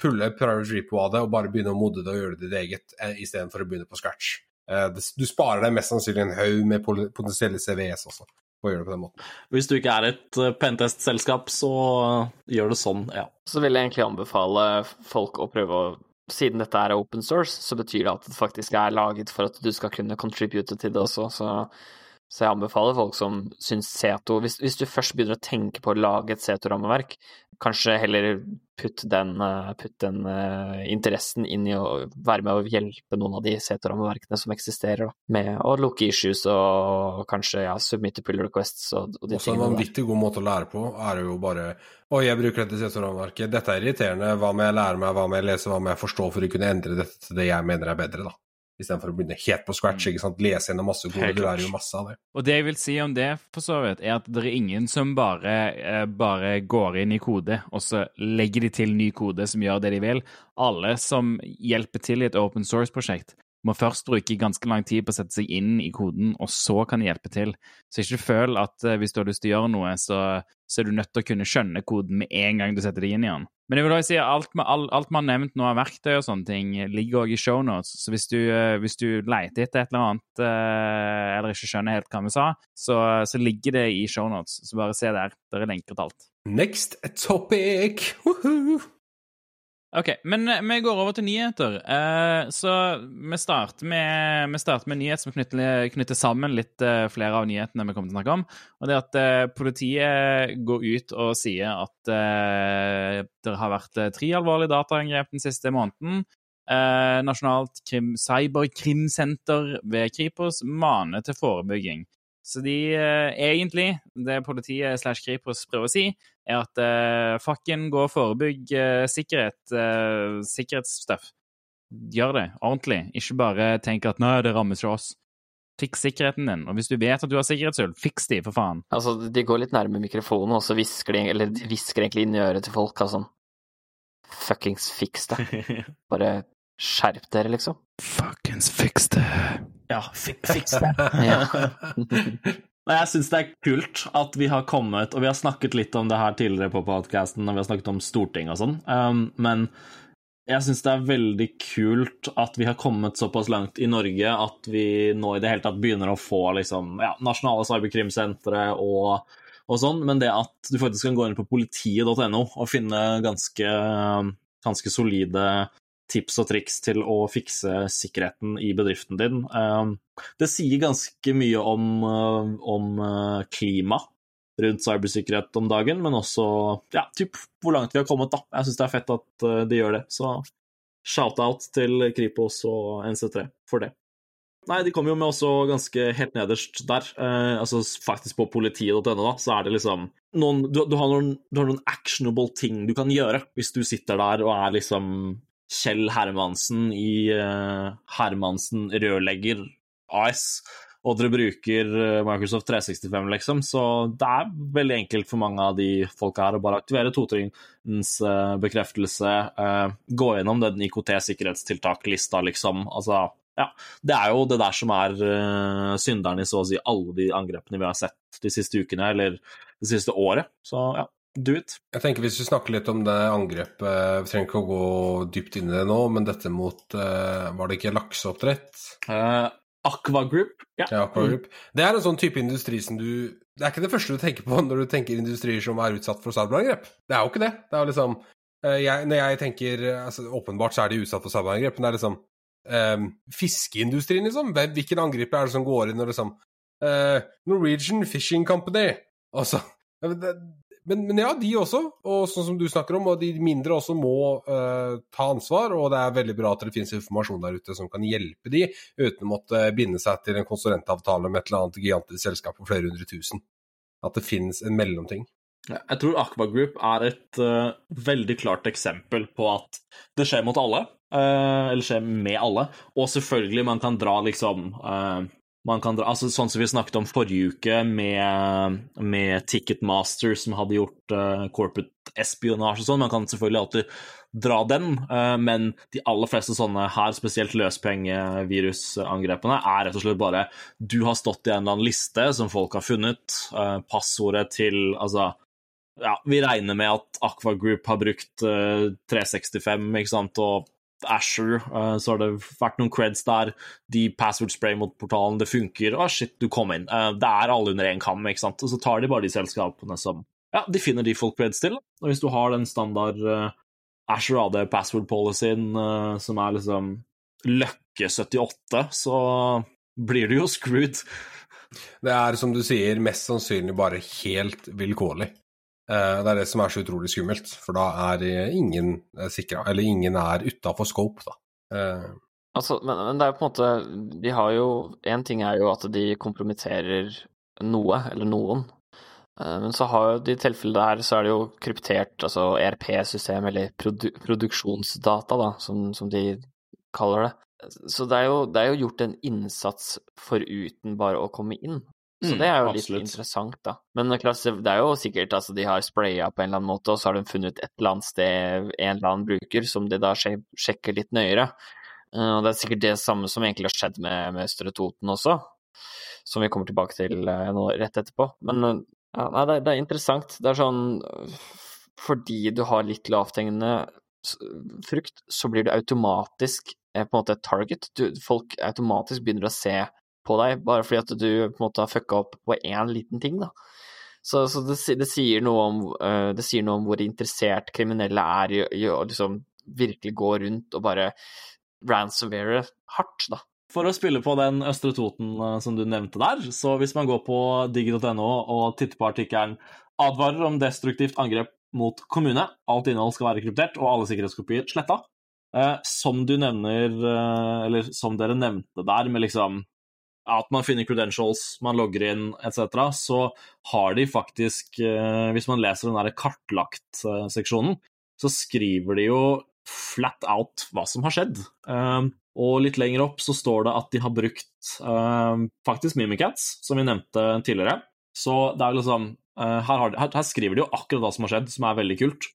Speaker 3: pulle private repo av det og bare begynne å modde det og gjøre det ditt eget, eh, istedenfor å begynne på scratch. Eh, Du sparer deg mest sannsynlig en haug med potensielle CVS også, å gjøre det på den måten.
Speaker 4: Hvis du ikke er et eh, pentest-selskap, så eh, gjør det sånn, ja.
Speaker 1: Så vil jeg egentlig anbefale folk å prøve å Siden dette er open source, så betyr det at det faktisk er laget for at du skal kunne contribute til det også, så, så jeg anbefaler folk som syns Seto hvis, hvis du først begynner å tenke på å lage et Seto-rammeverk, kanskje heller putt den, eh, putt den uh, interessen inn i å være med å hjelpe noen av de Seto-rammeverkene som eksisterer, da, med å lukke issues og kanskje ja, submitte pull requests og, og de
Speaker 3: Også en
Speaker 1: tingene der.
Speaker 3: vanvittig god måte å lære på er jo bare Oi, jeg bruker dette sensorrammeverket, dette er irriterende, hva må jeg lære meg, hva må jeg lese, hva må jeg forstå for å kunne endre dette til det jeg mener er bedre, da. Istedenfor å begynne helt på scratch, ikke sant, lese gjennom masse kode, du lærer jo masse av det.
Speaker 2: Og det jeg vil si om det, for så vidt, er at det er ingen som bare, eh, bare går inn i kode, og så legger de til ny kode som gjør det de vil. Alle som hjelper til i et open source-prosjekt, må først bruke ganske lang tid på å sette seg inn i koden, og så kan de hjelpe til. Så ikke føl at eh, hvis du har lyst til å gjøre noe, så, så er du nødt til å kunne skjønne koden med en gang du setter deg inn i den. Men jeg vil også si at alt, alt vi har nevnt nå av verktøy og sånne ting, ligger også i shownotes. Så hvis du, eh, hvis du leter etter et eller annet, eh, eller ikke skjønner helt hva vi sa, så, så ligger det i shownotes. Så bare se der. Der er lenker til alt.
Speaker 3: Next topic! Woohoo!
Speaker 2: Ok, men eh, vi går over til nyheter. Uh, så vi starter med, vi starter med en nyhet som knytter, knytter sammen litt uh, flere av nyhetene vi kommer til å snakke om. Og det er at uh, politiet går ut og sier at det har vært tre alvorlige dataangrep den siste måneden. Nasjonalt krim, cyberkrimsenter ved Kripos maner til forebygging. Så de egentlig, det politiet slash Kripos prøver å si, er at uh, fucken gå og forebygg uh, sikkerhet, uh, sikkerhetsstuff. Gjør det ordentlig, ikke bare tenk at nei, det rammer ikke oss. Fiks sikkerheten din, og hvis du vet at du har sikkerhetshull, fiks de, for faen.
Speaker 1: Altså, de går litt nærme mikrofonen, og så hvisker de, eller de hvisker egentlig inn i øret til folk, altså. Fuckings fiks det. Bare skjerp dere, liksom.
Speaker 2: Fuckings fiks det.
Speaker 4: Ja, fiks det.
Speaker 1: Ja.
Speaker 4: Nei, jeg syns det er kult at vi har kommet Og vi har snakket litt om det her tidligere på podkasten, og vi har snakket om Stortinget og sånn, um, men jeg syns det er veldig kult at vi har kommet såpass langt i Norge at vi nå i det hele tatt begynner å få liksom, ja, nasjonale cyberkrimsentre og, og sånn, men det at du faktisk kan gå inn på politiet.no og finne ganske, ganske solide tips og triks til å fikse sikkerheten i bedriften din. Um, det sier ganske mye om, uh, om uh, klima rundt cybersikkerhet om dagen, men også ja, typ hvor langt vi har kommet. da. Jeg syns det er fett at uh, de gjør det. Så shout-out til Kripos og NC3 for det. Nei, de kommer jo med også ganske helt nederst der, eh, altså faktisk på politiet.no, da, så er det liksom noen du, du, har noen du har noen actionable ting du kan gjøre hvis du sitter der og er liksom Kjell Hermansen i eh, Hermansen rørlegger AS, og dere bruker eh, Microsoft 365, liksom, så det er veldig enkelt for mange av de folka her å bare aktivere totrinns eh, bekreftelse, gå gjennom den IKT-sikkerhetstiltak-lista, liksom. Altså, ja. Det er jo det der som er synderen i så å si alle de angrepene vi har sett de siste ukene, eller det siste året. Så ja, do it.
Speaker 3: Jeg tenker Hvis vi snakker litt om det angrepet Vi trenger ikke å gå dypt inn i det nå, men dette mot eh, Var det ikke lakseoppdrett?
Speaker 4: Uh, Aqua Group. Ja.
Speaker 3: Ja, Aquagroup. Det er en sånn type industri som du Det er ikke det første du tenker på når du tenker industrier som er utsatt for cyberangrep. Det er jo ikke det. Det er jo liksom eh, jeg, Når jeg tenker altså, Åpenbart så er de utsatt for cyberangrep, men det er liksom um, Fiskeindustrien, liksom. Hvilken angriper er det som går inn og liksom uh, Norwegian Fishing Company. Og så det, men, men ja, de også, og sånn som du snakker om, og de mindre også må uh, ta ansvar. Og det er veldig bra at det finnes informasjon der ute som kan hjelpe de, uten å måtte binde seg til en konsulentavtale med et eller annet gigantisk selskap på flere hundre tusen. At det finnes en mellomting.
Speaker 4: Jeg tror Aqua Group er et uh, veldig klart eksempel på at det skjer mot alle. uh, eller skjer med alle. Og selvfølgelig, man kan dra liksom eh, man kan dra Altså sånn som vi snakket om forrige uke, med, med Ticketmaster, som hadde gjort uh, corporate espionage og sånn. Man kan selvfølgelig alltid dra den, uh, men de aller fleste sånne her, spesielt løspengevirusangrepene, er rett og slett bare du har stått i en eller annen liste som folk har funnet, uh, passordet til Altså, ja, vi regner med at Aqua Group har brukt 365, ikke sant, og Asher, uh, så har det vært noen creds der. De password spray mot portalen, det funker. Å, shit, du kom inn. Uh, det er alle under én kam, ikke sant. Og så tar de bare de selskapene som Ja, de finner de folk creds til. Og hvis du har den standard uh, Asher AD password policyen som er liksom løkke 78, så blir du jo screwed.
Speaker 3: Det er som du sier, mest sannsynlig bare helt vilkårlig. Eh, det er det som er så utrolig skummelt, for da er ingen eh, sikra, eller ingen er utafor scope, da.
Speaker 1: Eh, altså, men, men, det er jo på en måte De har jo Én ting er jo at de kompromitterer noe, eller noen. Men så har jo de tilfellene der, så er det jo kryptert, altså ERP-system, eller produ produksjonsdata, da, som, som, de kaller det. Så det er, jo, det er jo gjort en innsats foruten bare å komme inn. Så det er jo mm, litt interessant, da. Men klasse, det er jo sikkert altså de har spraya på en eller annen måte, og så har de funnet et eller annet sted en eller annen bruker som de da sjekker litt nøyere. Eh, og det er sikkert det samme som egentlig har skjedd med, med Østre Toten også, som vi kommer tilbake til uh, nå rett etterpå. Men uh, ja, nei, det, det, er interessant. Det er sånn Fordi du har litt lavthengende frukt, så blir du automatisk på en måte et target. Du, folk automatisk begynner å se på deg bare fordi at du på en måte har fucka opp på én liten ting, da. Så, så det, det, sier om, uh, det, sier noe om, hvor interessert kriminelle er i, i å liksom virkelig gå rundt og bare ransomware hardt, da.
Speaker 4: For å spille på den Østre Toten uh, som du nevnte der, så hvis man går på digg.no og titter på artikkelen 'Advarer om destruktivt angrep mot kommune', alt innhold skal være kryptert og alle sikkerhetskopier sletta. Uh, som du nevner, eller som dere nevnte der, med liksom at man finner credentials, man logger inn etc., så har de faktisk, eh, hvis man leser den der kartlagt-seksjonen, så skriver de jo flat out hva som har skjedd. Um, og litt lenger opp så står det at de har brukt um, faktisk Mimikats, som vi nevnte tidligere. Så det er liksom her, har, her, skriver de jo akkurat hva som har skjedd, som er veldig kult.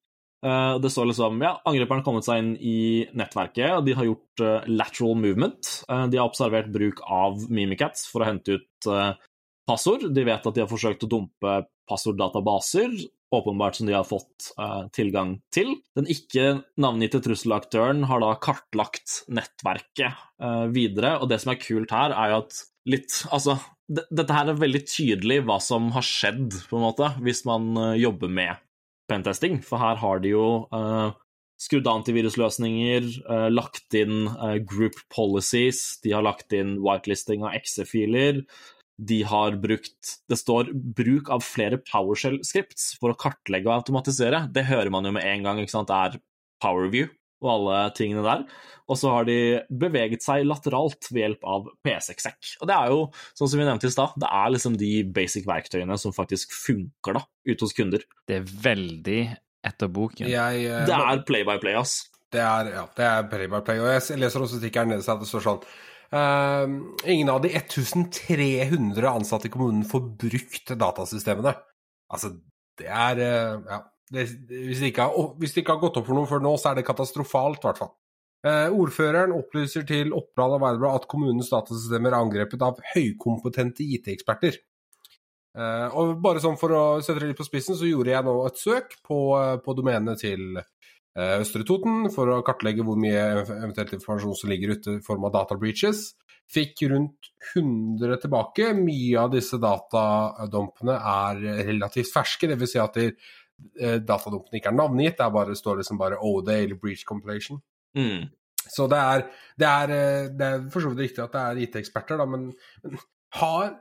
Speaker 4: Uh, det står liksom ja, angriperen har kommet seg inn i nettverket, og de har gjort uh, lateral movement. Uh, de har observert bruk av Mimikats for å hente ut passord. De vet at de har forsøkt å dumpe passorddatabaser, åpenbart som de har fått tilgang til. Den ikke navngitte trusselaktøren har da kartlagt nettverket videre, og det som er kult her, er jo at litt Altså, dette her er veldig tydelig hva som har skjedd, på en måte, hvis man jobber med pentesting, for her har de jo uh, skrudd antivirusløsninger, uh, lagt inn uh, group policies, de har lagt inn whitelisting av exe-filer. De har brukt Det står bruk av flere PowerShell-scripts for å kartlegge og automatisere. Det hører man jo med en gang, ikke sant. Det er PowerView og alle tingene der. Og så har de beveget seg lateralt ved hjelp av P6-sekk. Og det er jo, sånn som vi nevnte i stad, det er liksom de basic verktøyene som faktisk funker da, ute hos kunder.
Speaker 2: Det er veldig etter boken.
Speaker 3: Jeg, uh,
Speaker 4: det er play by play, ass.
Speaker 3: Det er, ja, det er play by play. Og jeg leser også stikkeren nede at det står sånn uh, Ingen av de 1300 ansatte i kommunen får brukt datasystemene. Altså, det er uh, Ja. Det, hvis, det har, hvis, det ikke har, gått opp for noe før nå, så er det katastrofalt, i hvert fall. Eh, ordføreren opplyser til Oppland Arbeiderblad at kommunens datasystemer er angrepet av høykompetente IT-eksperter. Eh, og bare sånn for å sette det litt på spissen, så gjorde jeg nå et søk på, eh, på domenet til eh, Østre Toten for å kartlegge hvor mye eventuelt informasjon som ligger ute i form av data breaches. Fikk rundt 100 tilbake. Mye av disse datadumpene er relativt ferske, dvs. Si at de Eh, ikke er navngitt, det er bare, står liksom bare OD eller Breach Compilation.
Speaker 4: Mm.
Speaker 3: Så det er, det er, eh, det er for så vidt riktig at det er IT-eksperter, da, men, men har,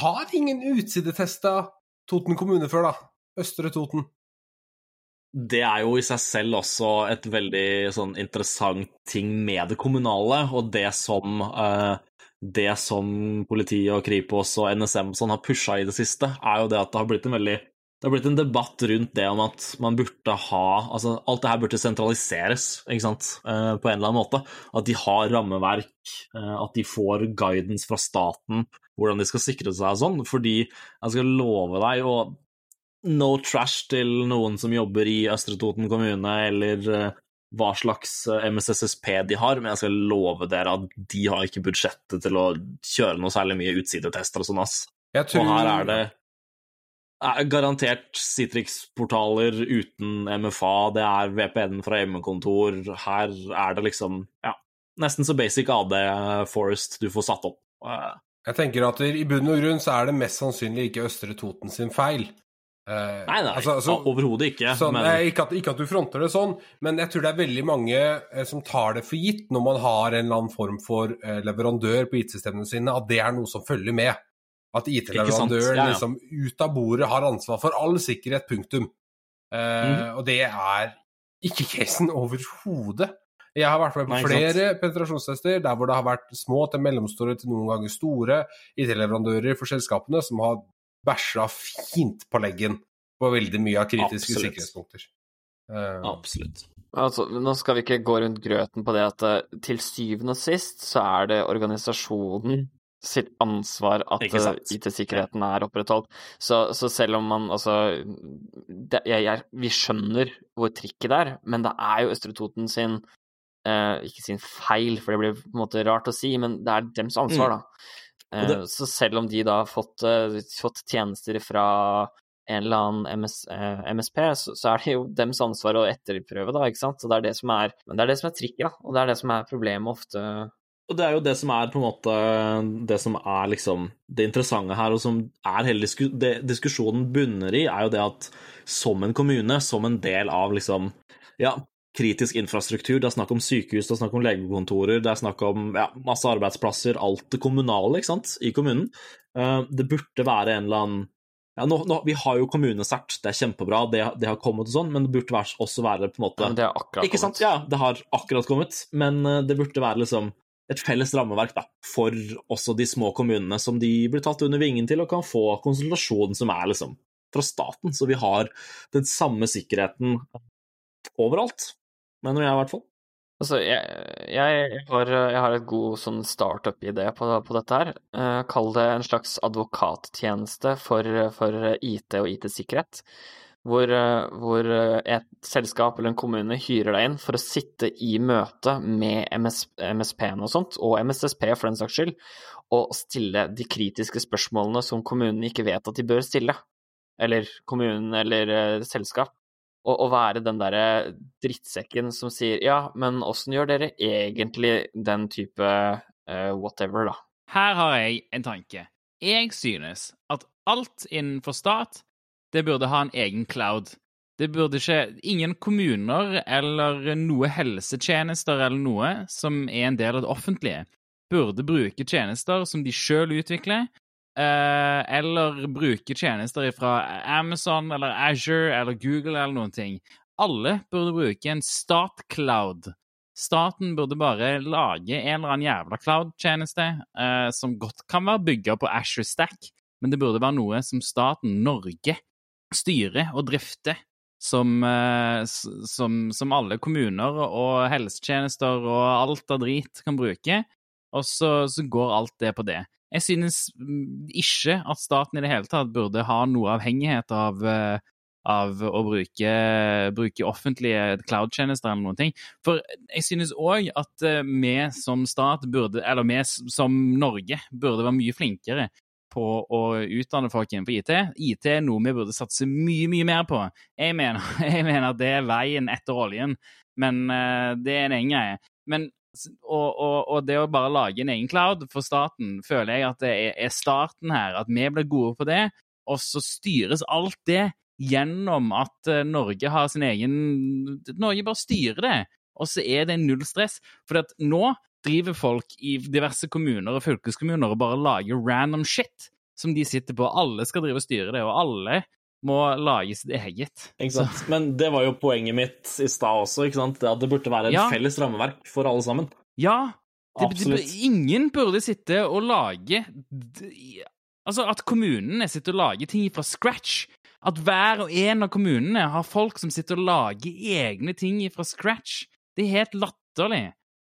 Speaker 3: har ingen utsidetesta Toten kommune før, da? Østre Toten?
Speaker 4: Det er jo i seg selv også et veldig sånn interessant ting med det kommunale, og det som uh, det som politiet og Kripos og NSM sånn har pusha i det siste, er jo det at det har blitt en veldig det har blitt en debatt rundt det om at man burde ha Altså, alt det her burde sentraliseres, ikke sant, eh, på en eller annen måte. At de har rammeverk, eh, at de får guidance fra staten, hvordan de skal sikre seg og sånn. Fordi jeg skal love deg å No trash til noen som jobber i Østre Toten kommune, eller eh, hva slags MSSSP de har, men jeg skal love dere at de har ikke budsjettet til å kjøre noe særlig mye utsidetester og sånn, ass.
Speaker 3: Tror,
Speaker 4: Og her er det garantert Citrix-portaler uten MFA, det er VPN fra hjemmekontor. Her er det liksom ja, nesten så basic AD Forest du får satt opp. Eh,
Speaker 3: jeg tenker at i bunn og grunn så er det mest sannsynlig ikke Østre Toten sin feil. Uh,
Speaker 4: Nei, nei,
Speaker 3: altså- altså-
Speaker 4: overhodet ikke.
Speaker 3: Sånn,
Speaker 4: men
Speaker 3: ikke, at, ikke at du fronter det sånn, men jeg tror det er veldig mange eh, som tar det for gitt når man har en eller annen form for eh, leverandør på IT-systemene sine, at det er noe som følger med. At IT-leverandøren?
Speaker 4: Ja, ja.
Speaker 3: liksom ut av bordet har ansvar for all sikkerhet, punktum. Uh,
Speaker 4: mm.
Speaker 3: Og det er ikke casen overhodet. Jeg har vært med på
Speaker 4: Nei,
Speaker 3: flere penetrasjonstester der hvor det har vært små til mellomstore til noen ganger store IT-leverandører for selskapene som har bæsja fint på leggen på veldig mye av kritiske
Speaker 4: Absolutt.
Speaker 3: sikkerhetspunkter. Uh,
Speaker 4: Absolutt.
Speaker 1: Altså, nå skal vi ikke gå rundt grøten på det at eh, til syvende og sist så er det organisasjonen sitt ansvar at eh, IT-sikkerheten er opprettholdt. Så, så selv om man altså det, jeg, jeg, Vi skjønner hvor trikket er, men det er jo Østre Toten sin eh, Ikke sin feil, for det blir på en måte rart å si, men det er deres ansvar, da.
Speaker 4: Eh, det-
Speaker 1: så selv om de da har fått, eh, fått tjenester fra en eller annen MS, eh, MSP, så, så er det jo deres ansvar å etterprøve, da, ikke sant. Så det er det som er, men det er det som er trikket, da. Og det er det som er problemet ofte.
Speaker 4: Og det er jo det som er på en måte Det som er liksom det interessante her, og som er hele disku, det diskusjonen bunner i, er jo det at som en kommune, som en del av liksom ja, kritisk infrastruktur, det er snakk om sykehus, det er snakk om legekontorer, det er snakk om ja, masse arbeidsplasser, alt det kommunale ikke sant, i kommunen. Eh, det burde være en eller annen ja, nå, nå, Vi har jo kommunesert, det er kjempebra, det, det har kommet og sånn, men det burde også være på en måte
Speaker 1: Ja, det har akkurat
Speaker 4: ikke sant?
Speaker 1: kommet.
Speaker 4: Ja, det har akkurat kommet, men eh, det burde være liksom et felles rammeverk da, for også de små kommunene som de blir tatt under vingen til og kan få konsultasjon som er liksom fra staten, så vi har den samme sikkerheten overalt, mener jeg i hvert fall.
Speaker 1: Altså, jeg, jeg, har, jeg har et god sånn startup-idé på, på dette her. Eh, kall det en slags advokattjeneste for, for IT og IT-sikkerhet. Hvor, eh, hvor et selskap eller en kommune hyrer deg inn for å sitte i møte med MS, MSP-en og sånt, og MSSP for den saks skyld, og stille de kritiske spørsmålene som kommunen ikke vet at de bør stille. Eller kommunen eller eh, selskap. Og, og være den derre drittsekken som sier ja, men åssen gjør dere egentlig den type uh, whatever, da?
Speaker 2: Her har jeg en tanke. Jeg synes at alt innenfor stat, det burde ha en egen cloud. Det burde ikke Ingen kommuner eller noe helsetjenester eller noe som er en del av det offentlige, burde bruke tjenester som de sjøl utvikler, eh, eller bruke tjenester fra Amazon eller Azure eller Google eller noen ting. Alle burde bruke en stat-cloud. Staten burde bare lage en eller annen jævla cloud-tjeneste eh, som godt kan være bygga på Asher Stack, men det burde være noe som staten, Norge, styrer og drifter. Som, eh, som, som alle kommuner og helsetjenester og alt av drit kan bruke, og så, så går alt det på det. Jeg synes mm, ikke at staten i det hele tatt burde ha noe avhengighet av, eh, av å bruke, bruke offentlige cloud-tjenester eller noen ting. For jeg synes òg at eh, vi som stat burde, eller vi som Norge, burde være mye flinkere på å utdanne folk innenfor IT. IT er noe vi burde satse mye, mye mer på. Jeg mener, jeg mener det er veien etter oljen, men uh, det er en egen greie. Men og, og, og det å bare lage en egen cloud for staten, føler jeg at det er, er starten her. At vi blir gode på det, og så styres alt det gjennom at uh, Norge har sin egen Norge bare styrer det, og så er det null stress. For nå driver folk i diverse kommuner og fylkeskommuner og bare lager random shit som de sitter på. Alle skal drive og styre det, og alle må lage sitt eget.
Speaker 4: Ikke sant? Men det var jo poenget mitt i stad også, ikke sant? Det at det burde være et
Speaker 2: Ja.
Speaker 4: felles rammeverk for alle sammen.
Speaker 2: Ja, det, det, ingen burde sitte og lage Altså, at kommunene sitter og lager ting fra scratch At hver og en av kommunene har folk som sitter og lager egne ting fra scratch. Det er helt latterlig.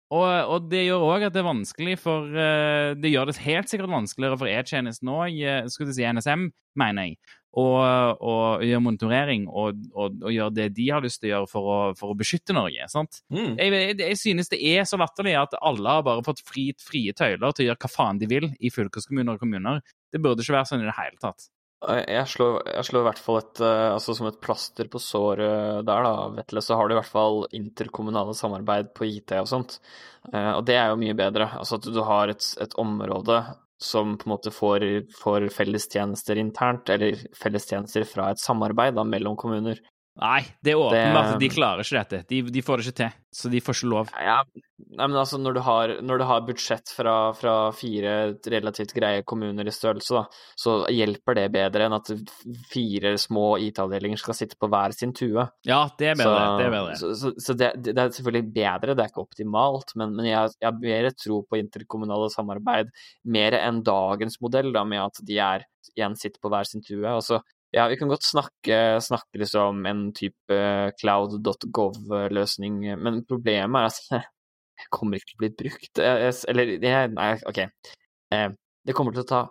Speaker 2: Og, og det gjør òg at det er vanskelig for eh, Det gjør det helt sikkert vanskeligere for E-tjenesten òg, skulle du si NSM, mener jeg, å gjøre monitorering og, og, og gjøre det de har lyst til å gjøre for å, for å beskytte Norge. sant?
Speaker 4: Mm.
Speaker 2: Jeg, jeg, jeg synes det er så latterlig at alle har bare fått fri, frie tøyler til å gjøre hva faen de vil i fylkeskommuner og kommuner. Det burde ikke være sånn i det hele tatt.
Speaker 1: Jeg slår, jeg slår i hvert fall et eh, Altså som et plaster på såret der, da, Vetle, så har du i hvert fall interkommunale samarbeid på IT og sånt. Eh, Og det er jo mye bedre. Altså at du har et, et område som på en måte får, får fellestjenester internt, eller fellestjenester fra et samarbeid da, mellom kommuner.
Speaker 2: Nei, det er åpenbart at de klarer ikke dette. De, de får det ikke til. Så de får ikke lov.
Speaker 1: Ja, nei, men altså når du har, når du har budsjett fra, fra fire relativt greie kommuner i størrelse, da, så hjelper det bedre enn at fire små IT-avdelinger skal sitte på hver sin tue.
Speaker 2: Ja, det er bedre. det er bedre.
Speaker 1: Så, så, så det, det er selvfølgelig bedre, det er ikke optimalt, men, men jeg, jeg har mer tro på interkommunale samarbeid mer enn dagens modell, da, med at de er igjen sitter på hver sin tue. og så ja, vi kan godt snakke, snakke liksom en type cloud.gov-løsning, men problemet er at det kommer ikke til å bli brukt. Jeg- jeg- Eller, nei, OK. Eh, Det kommer til å ta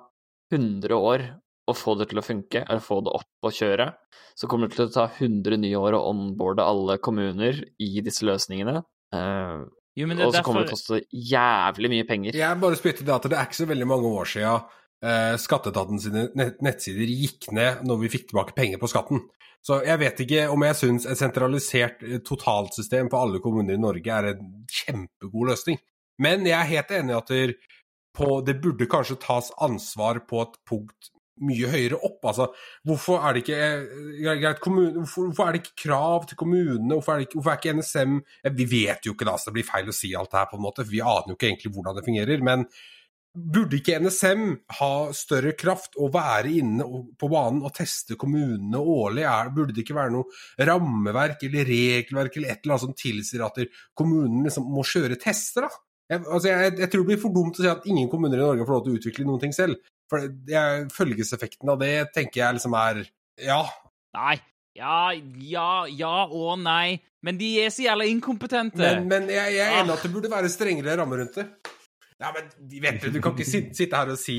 Speaker 1: 100 år å få det til å funke, eller få det opp og kjøre. Så kommer det til å ta 100 nye år å onboarde alle kommuner i disse løsningene. Eh,
Speaker 2: Jo, men det
Speaker 1: og så kommer
Speaker 2: derfor
Speaker 1: det til å koste jævlig mye penger.
Speaker 3: Jeg bare spytter det at det er ikke så veldig mange år eh, Skatteetaten sine nettsider gikk ned når vi fikk tilbake penger på skatten. Så jeg vet ikke om jeg syns et sentralisert eh, totalsystem for alle kommuner i Norge er en kjempegod løsning. Men jeg er helt enig i at det, burde kanskje tas ansvar på et punkt mye høyere opp. Altså, hvorfor er det ikke, eh, greit, kommune, hvorfor, hvorfor er det ikke krav til kommunene? Hvorfor er, ikke, hvorfor er ikke NSM Vi vet jo ikke, da, så det blir feil å si alt det her, på en måte, vi aner jo ikke egentlig hvordan det fungerer. Men burde ikke NSM ha større kraft og være inne på banen og teste kommunene årlig? Burde det ikke være noe rammeverk eller regelverk eller et eller annet som tilsier at kommunene liksom må kjøre tester? da? Jeg, altså jeg, jeg tror det blir for dumt å si at ingen kommuner i Norge får lov til å utvikle noen ting selv. For det er, følgeseffekten av det tenker jeg liksom er Ja,
Speaker 2: Nei. Ja, ja, ja og nei. Men de er så jævla inkompetente.
Speaker 3: men, men jeg, jeg er enig i at det burde være strengere rammer rundt det. Ja, men vet det, du kan ikke sitte her og si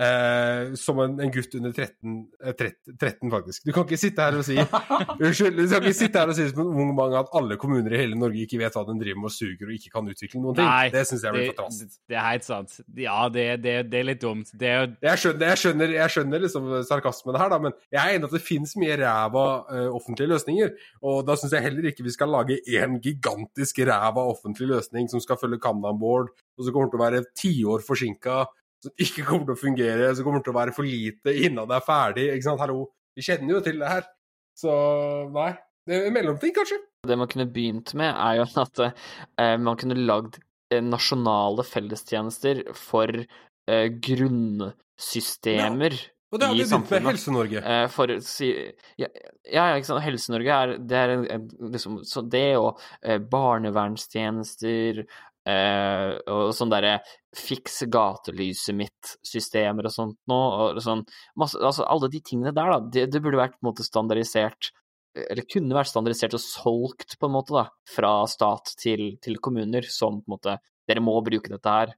Speaker 3: eh, som en, en gutt under 13, eh, 13, 13, faktisk. Du kan ikke sitte her og si Unnskyld, du kan ikke sitte her og si som en ung mann at alle kommuner i hele Norge ikke vet hva de driver med og suger og ikke kan utvikle noen ting.
Speaker 2: Nei,
Speaker 3: det syns jeg blir for trast.
Speaker 2: det er helt sant. Ja, det, det, det er litt dumt. Det er jo
Speaker 3: Jeg skjønner, jeg skjønner, jeg skjønner liksom sarkasmen her, da, men jeg er enig at det finnes mye ræva uh, offentlige løsninger. Og da syns jeg heller ikke vi skal lage én gigantisk ræva offentlig løsning som skal følge Kanban Board, og som kommer til å være tiår forsinka, som ikke kommer til å fungere, som kommer til å være for lite innan det er ferdig. ikke sant, Hallo, vi kjenner jo til det her. Så nei. Det er en mellomting, kanskje.
Speaker 1: Det man kunne begynt med, er jo at eh, man kunne lagd eh, nasjonale fellestjenester for eh, grunnsystemer
Speaker 3: Og det har vi begynt med. Helse-Norge.
Speaker 1: Eh, for si Ja, ja ikke sant. Helse-Norge er, det er en, liksom Så det og eh, barnevernstjenester eh, og sånn derre fiks gatelyset mitt-systemer og sånt nå, og sånn masse, Altså alle de tingene der, da, det, det burde vært på en måte standardisert eller kunne vært standardisert og solgt, på en måte, da, fra stat til, til kommuner, som på en måte Dere må bruke dette her.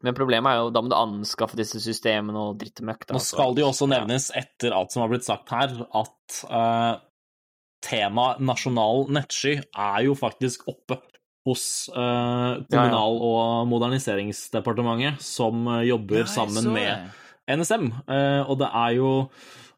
Speaker 1: Men problemet er jo da må du anskaffe disse systemene og drittemøkk.
Speaker 4: Nå skal det jo også nevnes, etter alt som har blitt sagt her, at uh, temaet nasjonal nettsky er jo faktisk oppe hos eh, Kommunal- og moderniseringsdepartementet, som eh, jobber sammen med NSM. Eh, og det er jo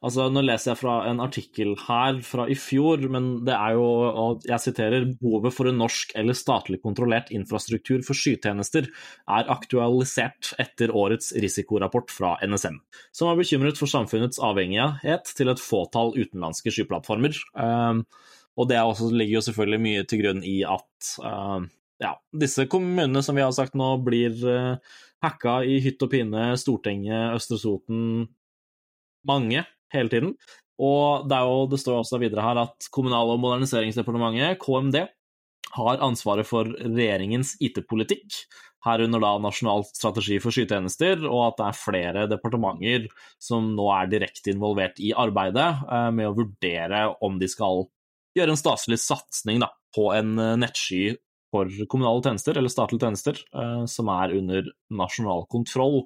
Speaker 4: Altså, nå leser jeg fra en artikkel her fra i fjor, men det er jo, og jeg siterer, behovet for en norsk eller statlig kontrollert infrastruktur for skytjenester er aktualisert etter årets risikorapport fra NSM, som er bekymret for samfunnets avhengighet til et fåtall utenlandske skyplattformer. Um, og det også, ligger jo selvfølgelig mye til grunn i at uh, ja, disse kommunene som vi har sagt nå, blir uh, hacka i hytt og pine, Stortinget, Østre Soten, mange hele tiden. Og det, jo, det står også videre her at Kommunal- og moderniseringsdepartementet, KMD, har ansvaret for regjeringens IT-politikk, herunder da Nasjonal strategi for skytjenester, og at det er flere departementer som nå er direkte involvert i arbeidet eh, med å vurdere om de skal gjøre en staselig satsing på en eh, nettsky for kommunale tjenester, eller statlige tjenester, eh, som er under nasjonal kontroll.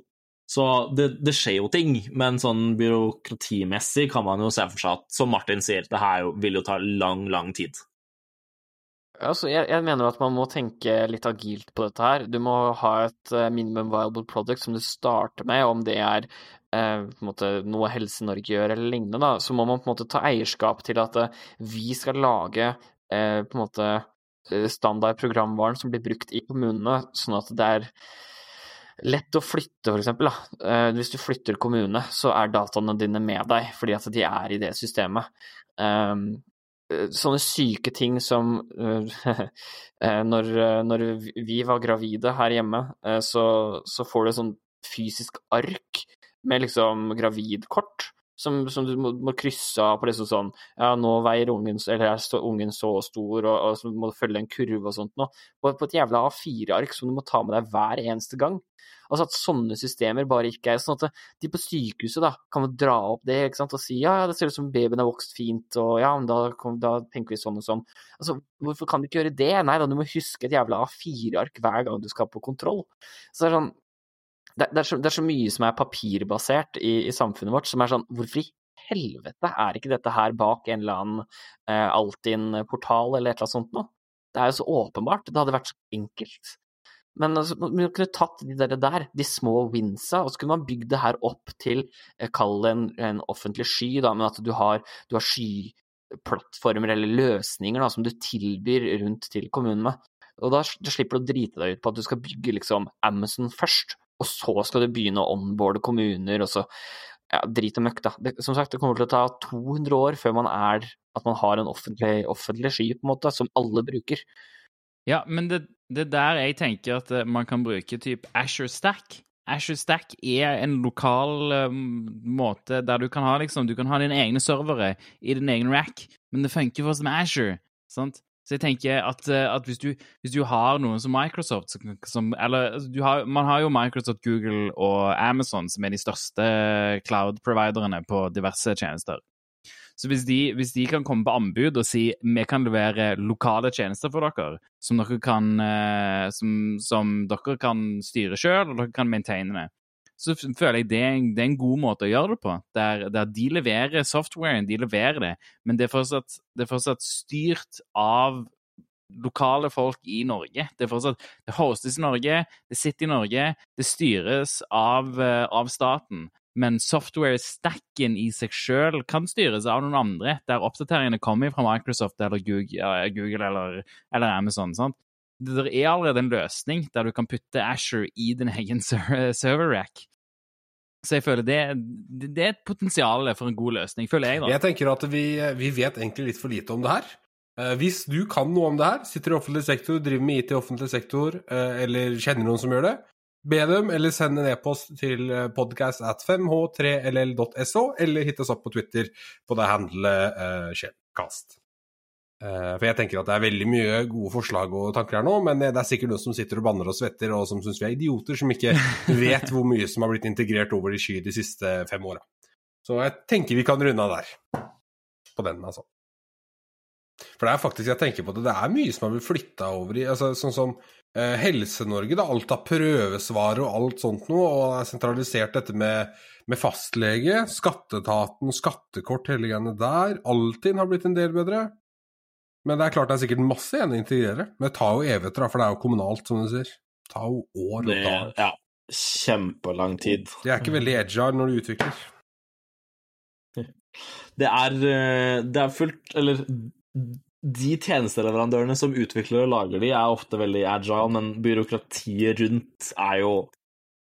Speaker 4: Så det, det, skjer jo ting, men sånn byråkratimessig kan man jo se for seg at, som Martin sier, det her vil jo ta lang, lang tid.
Speaker 1: Altså, jeg, jeg, mener at man må tenke litt agilt på dette her. Du må ha et uh, minimum viable product som du starter med, om det er måte, noe Helse-Norge gjør eller lignende. Da. Så må man på en måte ta eierskap til at uh, vi skal lage på en måte standard programvaren som blir brukt i kommunene, sånn at det er lett å flytte, for eksempel. Hvis du flytter kommune, så er dataene dine med deg, fordi at de er i det systemet. Um, Eh, sånne syke ting som når, når, vi var gravide her hjemme, så, så, får du et sånn fysisk ark med liksom gravidkort. Som, som du må, må, krysse av på liksom sånn Ja, nå veier ungen Eller er ungen så stor, og, og så må du følge en kurve og sånt noe. På, på et jævla A4-ark som du må ta med deg hver eneste gang. Altså at sånne systemer bare ikke er sånn at de på sykehuset da kan dra opp det ikke sant, og si ja, det ser ut som babyen har vokst fint, og ja, men da, da, tenker vi sånn og sånn. Altså, hvorfor kan du ikke gjøre det? Nei da, du må huske et jævla A4-ark hver gang du skal på kontroll. Så det er sånn det, det, er så, det, er så, mye som er papirbasert i, i, samfunnet vårt, som er sånn Hvorfor i helvete er ikke dette her bak en eller annen eh, Altinn-portal eller et eller annet sånt noe? Det er jo så åpenbart. Det hadde vært så enkelt. Men altså, man kunne tatt de der, der, de små winsa, og så kunne man bygd det her opp til, eh, kall det en, en, offentlig sky, da, men at du har, du har skyplattformer eller løsninger da, som du tilbyr rundt til kommunene. Og da, da slipper du å drite deg ut på at du skal bygge liksom Amazon først, og så skal du begynne å onboarde kommuner, og så ja, drit og møkk, da. Det, som sagt, det kommer til å ta 200 år før man er at man har en offentlig, offentlig sky, på en måte, som alle bruker.
Speaker 2: Ja, men det, det der jeg tenker at eh, man kan bruke type Asher Stack. Asher Stack er en lokal um, måte der du kan ha liksom, du kan ha dine egne servere i din egen rack, men det funker for oss med Asher. sant? Så jeg tenker at, eh, at hvis, du, hvis, du, har noen som Microsoft som, Eller altså, har, man har jo Microsoft, Google og Amazon som er de største cloud-providerne på diverse tjenester. Så hvis de, hvis de, kan komme på anbud og si vi kan levere lokale tjenester for dere, som dere kan, eh, som, som dere kan styre sjøl, og dere kan maintaine det, så føler jeg det er, en, det er en god måte å gjøre det på. Der, der, de leverer softwaren, de leverer det, men det er fortsatt, det er fortsatt styrt av lokale folk i Norge. Det er fortsatt, det hostes i Norge, det sitter i Norge, det styres av, eh, av staten men software-stacken i seg sjøl kan styres av noen andre, der oppdateringene kommer fra Microsoft eller Google, Google eller, eller, Amazon. sant? Det er allerede en løsning der du kan putte Asher i din egen server-rack. Så jeg føler det, det, er et potensial for en god løsning, føler jeg. da.
Speaker 3: Jeg tenker at vi, vi vet egentlig litt for lite om det her. Eh, hvis du kan noe om det her, sitter i offentlig sektor, driver med IT i offentlig sektor, eh, eller kjenner noen som gjør det, Be dem, eller send en e-post til eh, podcast at 5h3ll.so, eller hit oss opp på Twitter på det handlet uh, Shellcast. Uh, for jeg tenker at det er veldig mye gode forslag og tanker her nå, men det er sikkert noen som sitter og banner og svetter, og som syns vi er idioter, som ikke vet hvor mye som har blitt integrert over i sky de siste fem åra. Så jeg tenker vi kan runde av der. På den, altså. For det er faktisk, jeg tenker på det, det er mye som har blitt flytta over i altså, Sånn som eh, Helse-Norge, da. Alt av prøvesvar og alt sånt noe. Og er sentralisert dette med, med fastlege, skatteetaten, skattekort, hele greiene der. Altinn har blitt en del bedre. Men det er klart det er sikkert masse igjen å integrere. Men det tar jo evigheter, for det er jo kommunalt, som du sier. Det tar jo år og dag.
Speaker 4: Ja, kjempelang tid.
Speaker 3: Det er ikke veldig agile når du utvikler.
Speaker 4: Det er, eh, det er fullt Eller de tjenesteleverandørene som utvikler og lager de, er ofte veldig agile, men byråkratiet rundt er jo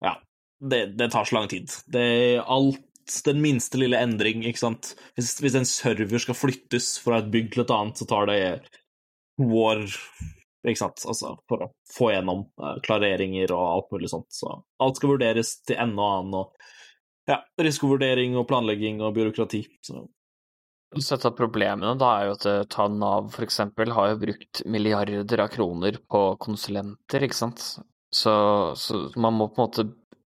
Speaker 4: Ja, det, det tar så lang tid. Det alt den minste lille endring, ikke sant. Hvis, hvis, en server skal flyttes fra et bygg til et annet, så tar det to år, ikke sant, altså for å få gjennom uh, klareringer og alt mulig sånt. Så alt skal vurderes til ende og annen, og ja, risikovurdering og planlegging og byråkrati. Så
Speaker 1: så et av problemene da er jo at eh, ta Nav for eksempel, har jo brukt milliarder av kroner på konsulenter, ikke sant. Så, så man må på en måte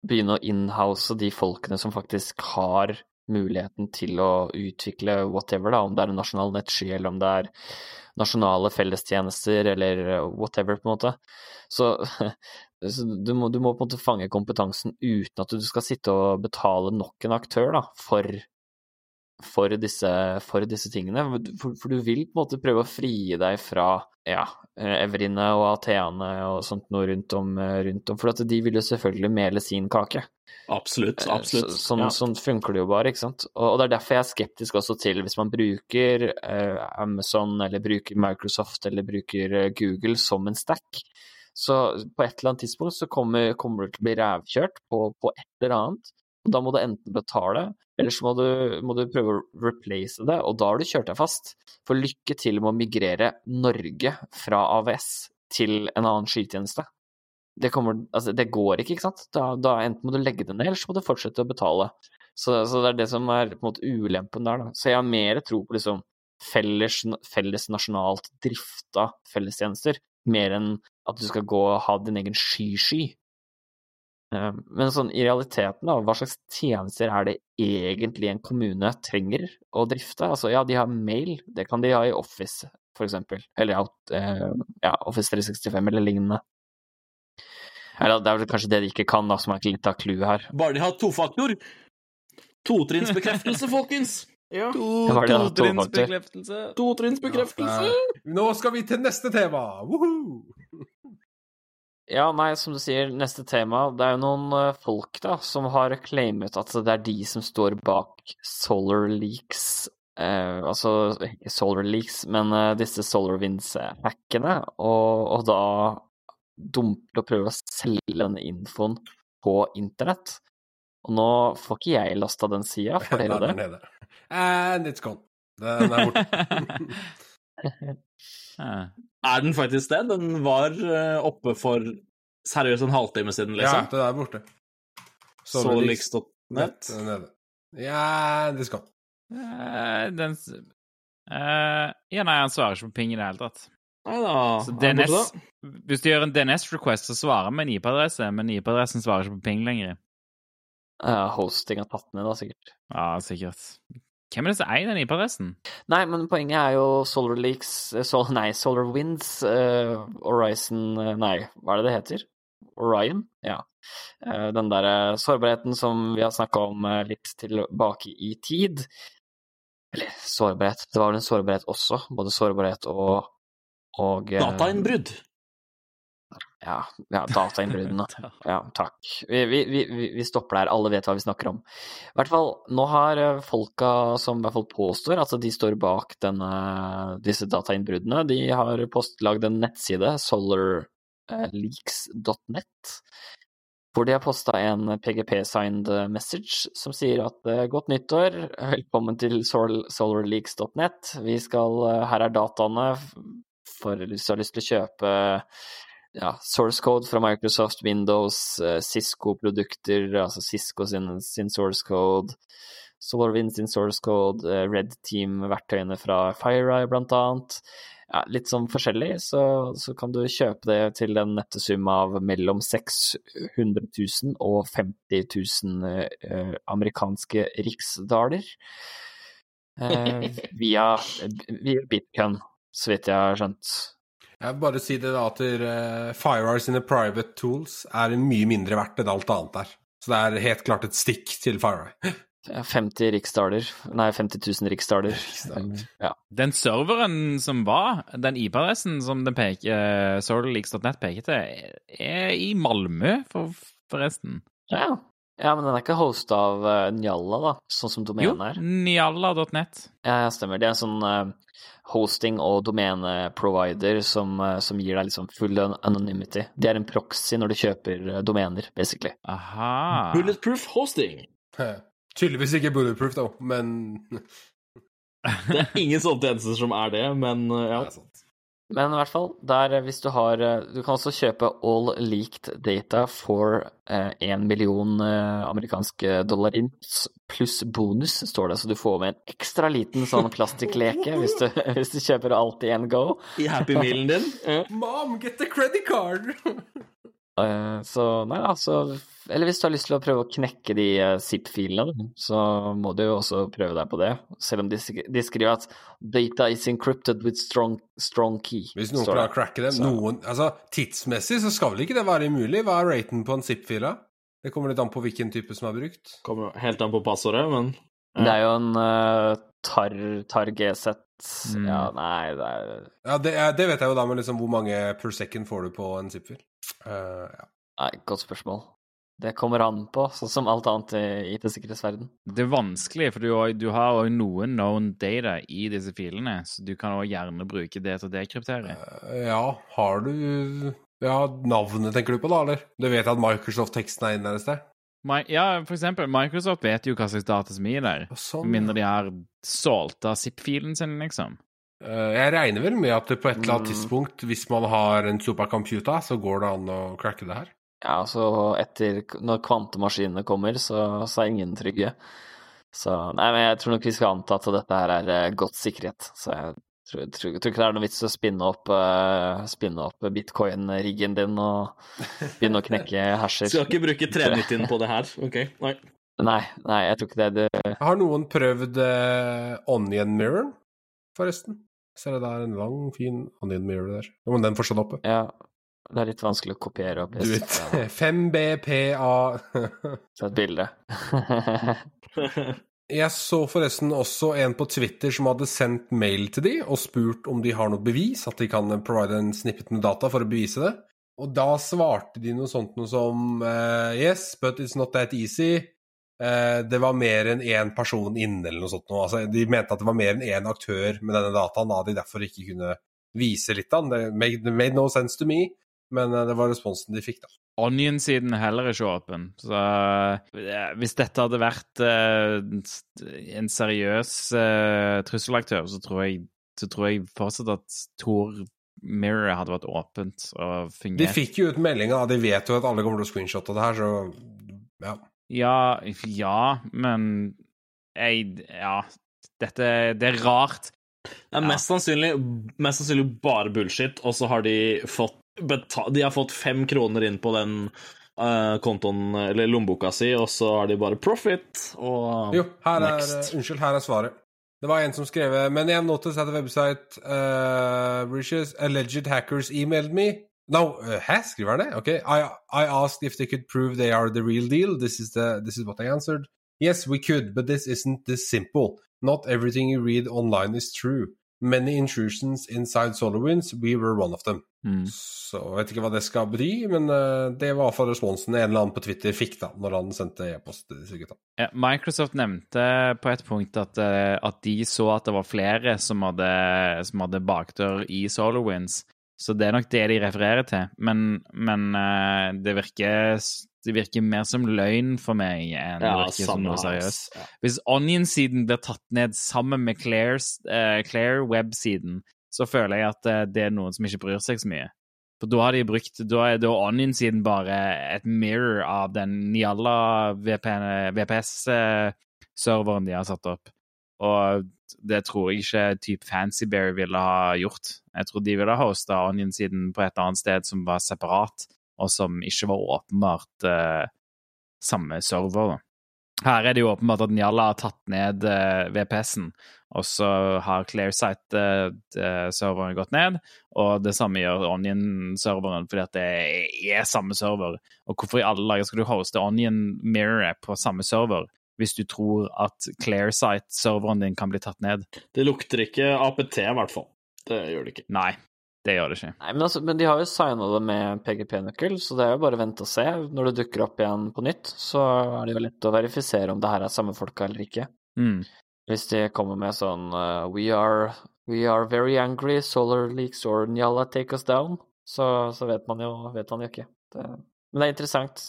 Speaker 1: begynne å inhouse de folkene som faktisk har muligheten til å utvikle whatever, da, om det er en nasjonal nettsky, eller om det er nasjonale fellestjenester, eller whatever, på en måte. Så, så du, må, du, må, på en måte fange kompetansen uten at du skal sitte og betale nok en aktør da, for, for, disse, for disse tingene. For, for, du vil på en måte prøve å frie deg fra ja, Evrine og Atheane og sånt noe rundt om, rundt om, for de vil jo selvfølgelig mele sin kake.
Speaker 4: Absolutt. absolutt.
Speaker 1: Så, sånn, ja. sånn, funker det jo bare, ikke sant. Og, og, det er derfor jeg er skeptisk også til hvis man bruker eh, Amazon eller bruker Microsoft eller bruker eh, Google som en stack. Så på et eller annet tidspunkt så kommer, kommer du til å bli rævkjørt på, på et eller annet. Da må du enten betale, eller så må du, må du, prøve å replace det, og da har du kjørt deg fast. For lykke til med å migrere Norge fra AVS til en annen skytjeneste. Det, kommer, altså, det går ikke, ikke sant? Da, da, enten må du legge det ned, eller så må du fortsette å betale. Så, så, det er det som er måte ulempen der, da. Så jeg har mer tro på liksom felles, felles nasjonalt drifta fellestjenester, mer enn at du skal gå og ha din egen sky-sky. Men sånn i realiteten, da, hva slags tjenester er det egentlig en kommune trenger å drifte? Altså ja, de har mail, det kan de ha i Office, for eksempel. Eller eh, ja, Office 365 eller lignende. Eller det er vel kanskje det de ikke kan, da, som er litt av clouet her.
Speaker 4: Bare de har tofaktor! Totrinnsbekreftelse, folkens!
Speaker 2: Ja. To, Totrinnsbekreftelse.
Speaker 4: Totrinnsbekreftelse. Ja,
Speaker 3: Nå skal vi til neste tema! Woohoo!
Speaker 1: Ja, nei, som du sier, neste tema. Det er jo noen uh, folk da, som har claimet at det er de som står bak Solar Leaks. Eh, altså ikke Solar Leaks, men eh, disse SolarWinds-hackene. Og, og, da dumper og prøver å selge denne infoen på internett. Og nå får ikke jeg lasta den sida, får dere det?
Speaker 3: Nede. And it's gone. Den er borte.
Speaker 4: Er den faktisk det? Den var eh, oppe for seriøst en halvtime siden, liksom?
Speaker 3: Ja, det er borte.
Speaker 4: Solix.net?
Speaker 3: Ja, det skal.
Speaker 2: Uh, den uh, Ja, nei, han svarer ikke på ping i det hele tatt.
Speaker 4: Nei da.
Speaker 2: Så DNS, hvis du gjør en DNS-request, så svarer med en IP-adresse, men IP-adressen svarer ikke på ping lenger.
Speaker 1: Uh, hosting har tatt ned, da, sikkert.
Speaker 2: Ja, sikkert. Hvem er det som eier den IP-adressen?
Speaker 1: Nei, men poenget er jo Solar Leaks eh, Sol, Nei, Solar Winds, uh, Horizon uh, Nei, hva er det det heter? Orion? Ja. Uh, den derre sårbarheten som vi har snakka om litt tilbake i tid. Eller sårbarhet. Det var vel en sårbarhet også. Både sårbarhet og, og
Speaker 4: Datainnbrudd.
Speaker 1: Ja, ja datainnbruddene. Ja, takk. Vi, vi, vi, vi, stopper der. Alle vet hva vi snakker om. I hvert fall, nå har eh, folka som i hvert fall påstår at de står bak denne, disse datainnbruddene, de har postlagd en nettside, solarleaks.net, hvor de har posta en PGP-signed message som sier at eh, godt nyttår, velkommen til solarleaks.net. Vi skal eh, Her er dataene for hvis du har lyst til å kjøpe ja, source code fra Microsoft, Windows, uh, Cisco-produkter, altså Cisco sin, sin, source code, SolarWind sin source code, uh, Red Team-verktøyene fra FireEye blant annet. Ja, litt sånn forskjellig, så, så, kan du kjøpe det til en nettesum av mellom 600 000 og 50 000 uh, amerikanske riksdaler. via, via Bitcoin, så vidt jeg har skjønt.
Speaker 3: Jeg vil bare si det da at uh, FireEye sine private tools er mye mindre verdt enn alt annet der. Så det er helt klart et stikk til FireEye.
Speaker 1: 50 riksdaler. Nei, 50 000 riksdaler.
Speaker 2: Ja. Den serveren som var, den IP-adressen som den peker, uh, solarleaks.net peker til, er i Malmö, for, forresten.
Speaker 1: Ja. ja, men den er ikke hosta av uh, Njalla, da, sånn som domenet er?
Speaker 2: Jo, njalla.net.
Speaker 1: Ja, stemmer. Det er en sånn uh, hosting- og domeneprovider som, eh, som gir deg liksom full anonymity. Det er en proxy når du kjøper eh, domener, basically.
Speaker 2: Aha.
Speaker 4: Bulletproof hosting.
Speaker 3: Tydeligvis ikke bulletproof, da, men
Speaker 4: Det er ingen sånne tjenester som er det, men eh, ja. Det er sant.
Speaker 1: Men i hvert fall, der hvis du har Du kan også kjøpe all leaked data for én eh, million eh, amerikanske dollar inn, pluss bonus, står det. Så du får med en ekstra liten sånn plastikkleke hvis, hvis, du kjøper alt i en go.
Speaker 4: I Happy Mealen din?
Speaker 3: Mom, get the credit card!
Speaker 1: Eh, så nei, altså Eller hvis du har lyst til å prøve å knekke de eh, zip-filene, så må du jo også prøve deg på det. Selv om de, sk- de skriver at 'data is encrypted with strong, strong key'.
Speaker 3: Hvis noen klarer å cracke det noen, altså Tidsmessig så skal vel ikke det være umulig? Hva er raten på en zip-fil? Det kommer litt an på hvilken type som er brukt.
Speaker 4: Kommer helt an på passordet, men
Speaker 1: Det er jo en uh, tar, tar G-set
Speaker 2: Mm.
Speaker 1: Ja, nei, det er
Speaker 3: Ja, det, er, det vet jeg jo da, men liksom hvor mange per second får du på en zip-fil? Uh, ja.
Speaker 1: Nei, godt spørsmål. Det kommer an på, sånn som alt annet i IT-sikkerhetsverden.
Speaker 2: Det er vanskelig, for du, du har òg noen known data i disse filene, så du kan òg gjerne bruke det til å dekryptere.
Speaker 3: Eh, ja, har du Ja, navnet tenker du på, da, eller? Du vet at Microsoft-teksten er inne et sted?
Speaker 2: My, Ja, for eksempel, Microsoft vet jo hva slags data som er der.
Speaker 3: Sånn.
Speaker 2: Med mindre de har salta zip-filen sin, liksom.
Speaker 3: Eh, jeg regner vel med at på et eller annet
Speaker 1: Mm.
Speaker 3: tidspunkt, hvis man har en supercomputer, så går det an å cracke det her.
Speaker 1: Ja, så etter Når kvantemaskinene kommer, så, så er ingen trygge. Så Nei, men jeg tror nok vi skal anta at dette her er eh, godt sikkerhet. Så jeg tror, tror, tror ikke det er noe vits å spinne opp, uh, spinne opp bitcoin-riggen din og begynne å knekke hasjer.
Speaker 4: skal ikke bruke 390 på det her. OK? Nei.
Speaker 1: Nei, nei, jeg tror ikke det. det
Speaker 3: Har noen prøvd uh, Onion Mirror, forresten? Ser du det er en lang, fin Onion Mirror der. Må den fortsatt oppe.
Speaker 1: ja, det er litt vanskelig å kopiere opp.
Speaker 3: Du vet.
Speaker 1: fra-
Speaker 3: 5BPA
Speaker 1: fra et bilde.
Speaker 3: Jeg så forresten også en på Twitter som hadde sendt mail til de og spurt om de har noe bevis, at de kan provide en snippet med data for å bevise det. Og da svarte de noe sånt noe som eh, Yes, but it's not that easy. Eh, det var mer enn én person inne, eller noe sånt. Noe. Altså, de mente at det var mer enn én aktør med denne dataen, da de derfor ikke kunne vise litt av den. It made no sense to me, men eh, det var responsen de fikk, da.
Speaker 2: Onion-siden er heller ikke åpen. Så eh, hvis dette hadde vært eh, en seriøs trusselaktør, så tror, jeg, så tror jeg fortsatt at Tor Mirror hadde vært åpent og
Speaker 3: De fikk jo ut meldinga, de vet jo at alle kommer til å screenshotte det her, så ja.
Speaker 2: Ja, ja, men jeg Ja, dette Det er rart.
Speaker 4: Det er mest sannsynlig, mest sannsynlig bare bullshit, og så har de fått De har fått fem kroner inn på den uh, kontoen, eller lommeboka si, og så har de bare profit og
Speaker 3: Jo, her er,
Speaker 4: next.
Speaker 3: unnskyld, her er svaret. Det var en som skrev Men have notice at the website uh, Bridges alleged hackers emailed me. No, uh, hæ, skriver han det? Ok. I, I asked if they could prove they are the real deal. This is, the, this is what I answered. Yes, we could, but this isn't this simple. Not everything you read online is true. Many intrusions inside SolarWinds, we were one of them.
Speaker 2: Mm.
Speaker 3: Så jeg vet ikke hva det skal bety, men uh, det var iallfall responsen en eller annen på Twitter fikk da, når han sendte e-post til disse gutta.
Speaker 2: Ja, Microsoft nevnte på et punkt at, eh, at de så at det var flere som hadde, som hadde bakdør i SolarWinds. Så det er nok det de refererer til. Men, men eh, det, virker, det virker mer som løgn for meg enn det
Speaker 4: Ja,
Speaker 2: virker som noe seriøst.
Speaker 4: Ja.
Speaker 2: Hvis Onion-siden blir tatt ned sammen med Claire's, eh, Claire Web-siden, så føler jeg at eh, det er noen som ikke bryr seg så mye. For da har de brukt Da er da Onion-siden bare et mirror av den Nialla VPS-serveren de har satt opp. Og det tror jeg ikke type FancyBear ville ha gjort. Jeg tror de ville ha hosta Onion-siden på et annet sted som var separat, og som ikke var åpenbart uh, samme server. da. Her er det jo åpenbart at Njalla har tatt ned uh, VPS-en, og så har Clearsight-serveren gått ned, og det samme gjør Onion-serveren, fordi at det er samme server. Og hvorfor i alle dager skal du hoste Onion Mirror på samme server hvis du tror at Clearsight-serveren din kan bli tatt ned?
Speaker 4: Det lukter ikke APT, i hvert fall. Det gjør det ikke.
Speaker 2: Nei, det gjør det ikke.
Speaker 1: Nei, men, altså, men de har jo signa det med PGP-nøkkel, så det er jo bare å vente og se. Når det dukker opp igjen på nytt, så er det jo lett å verifisere om det her er samme folka eller ikke.
Speaker 2: Mm.
Speaker 1: Hvis de kommer med sånn uh, we, are, we are very angry, solar leaks or Njala take us down, så, så vet man jo vet man jo ikke. Det, men det er interessant.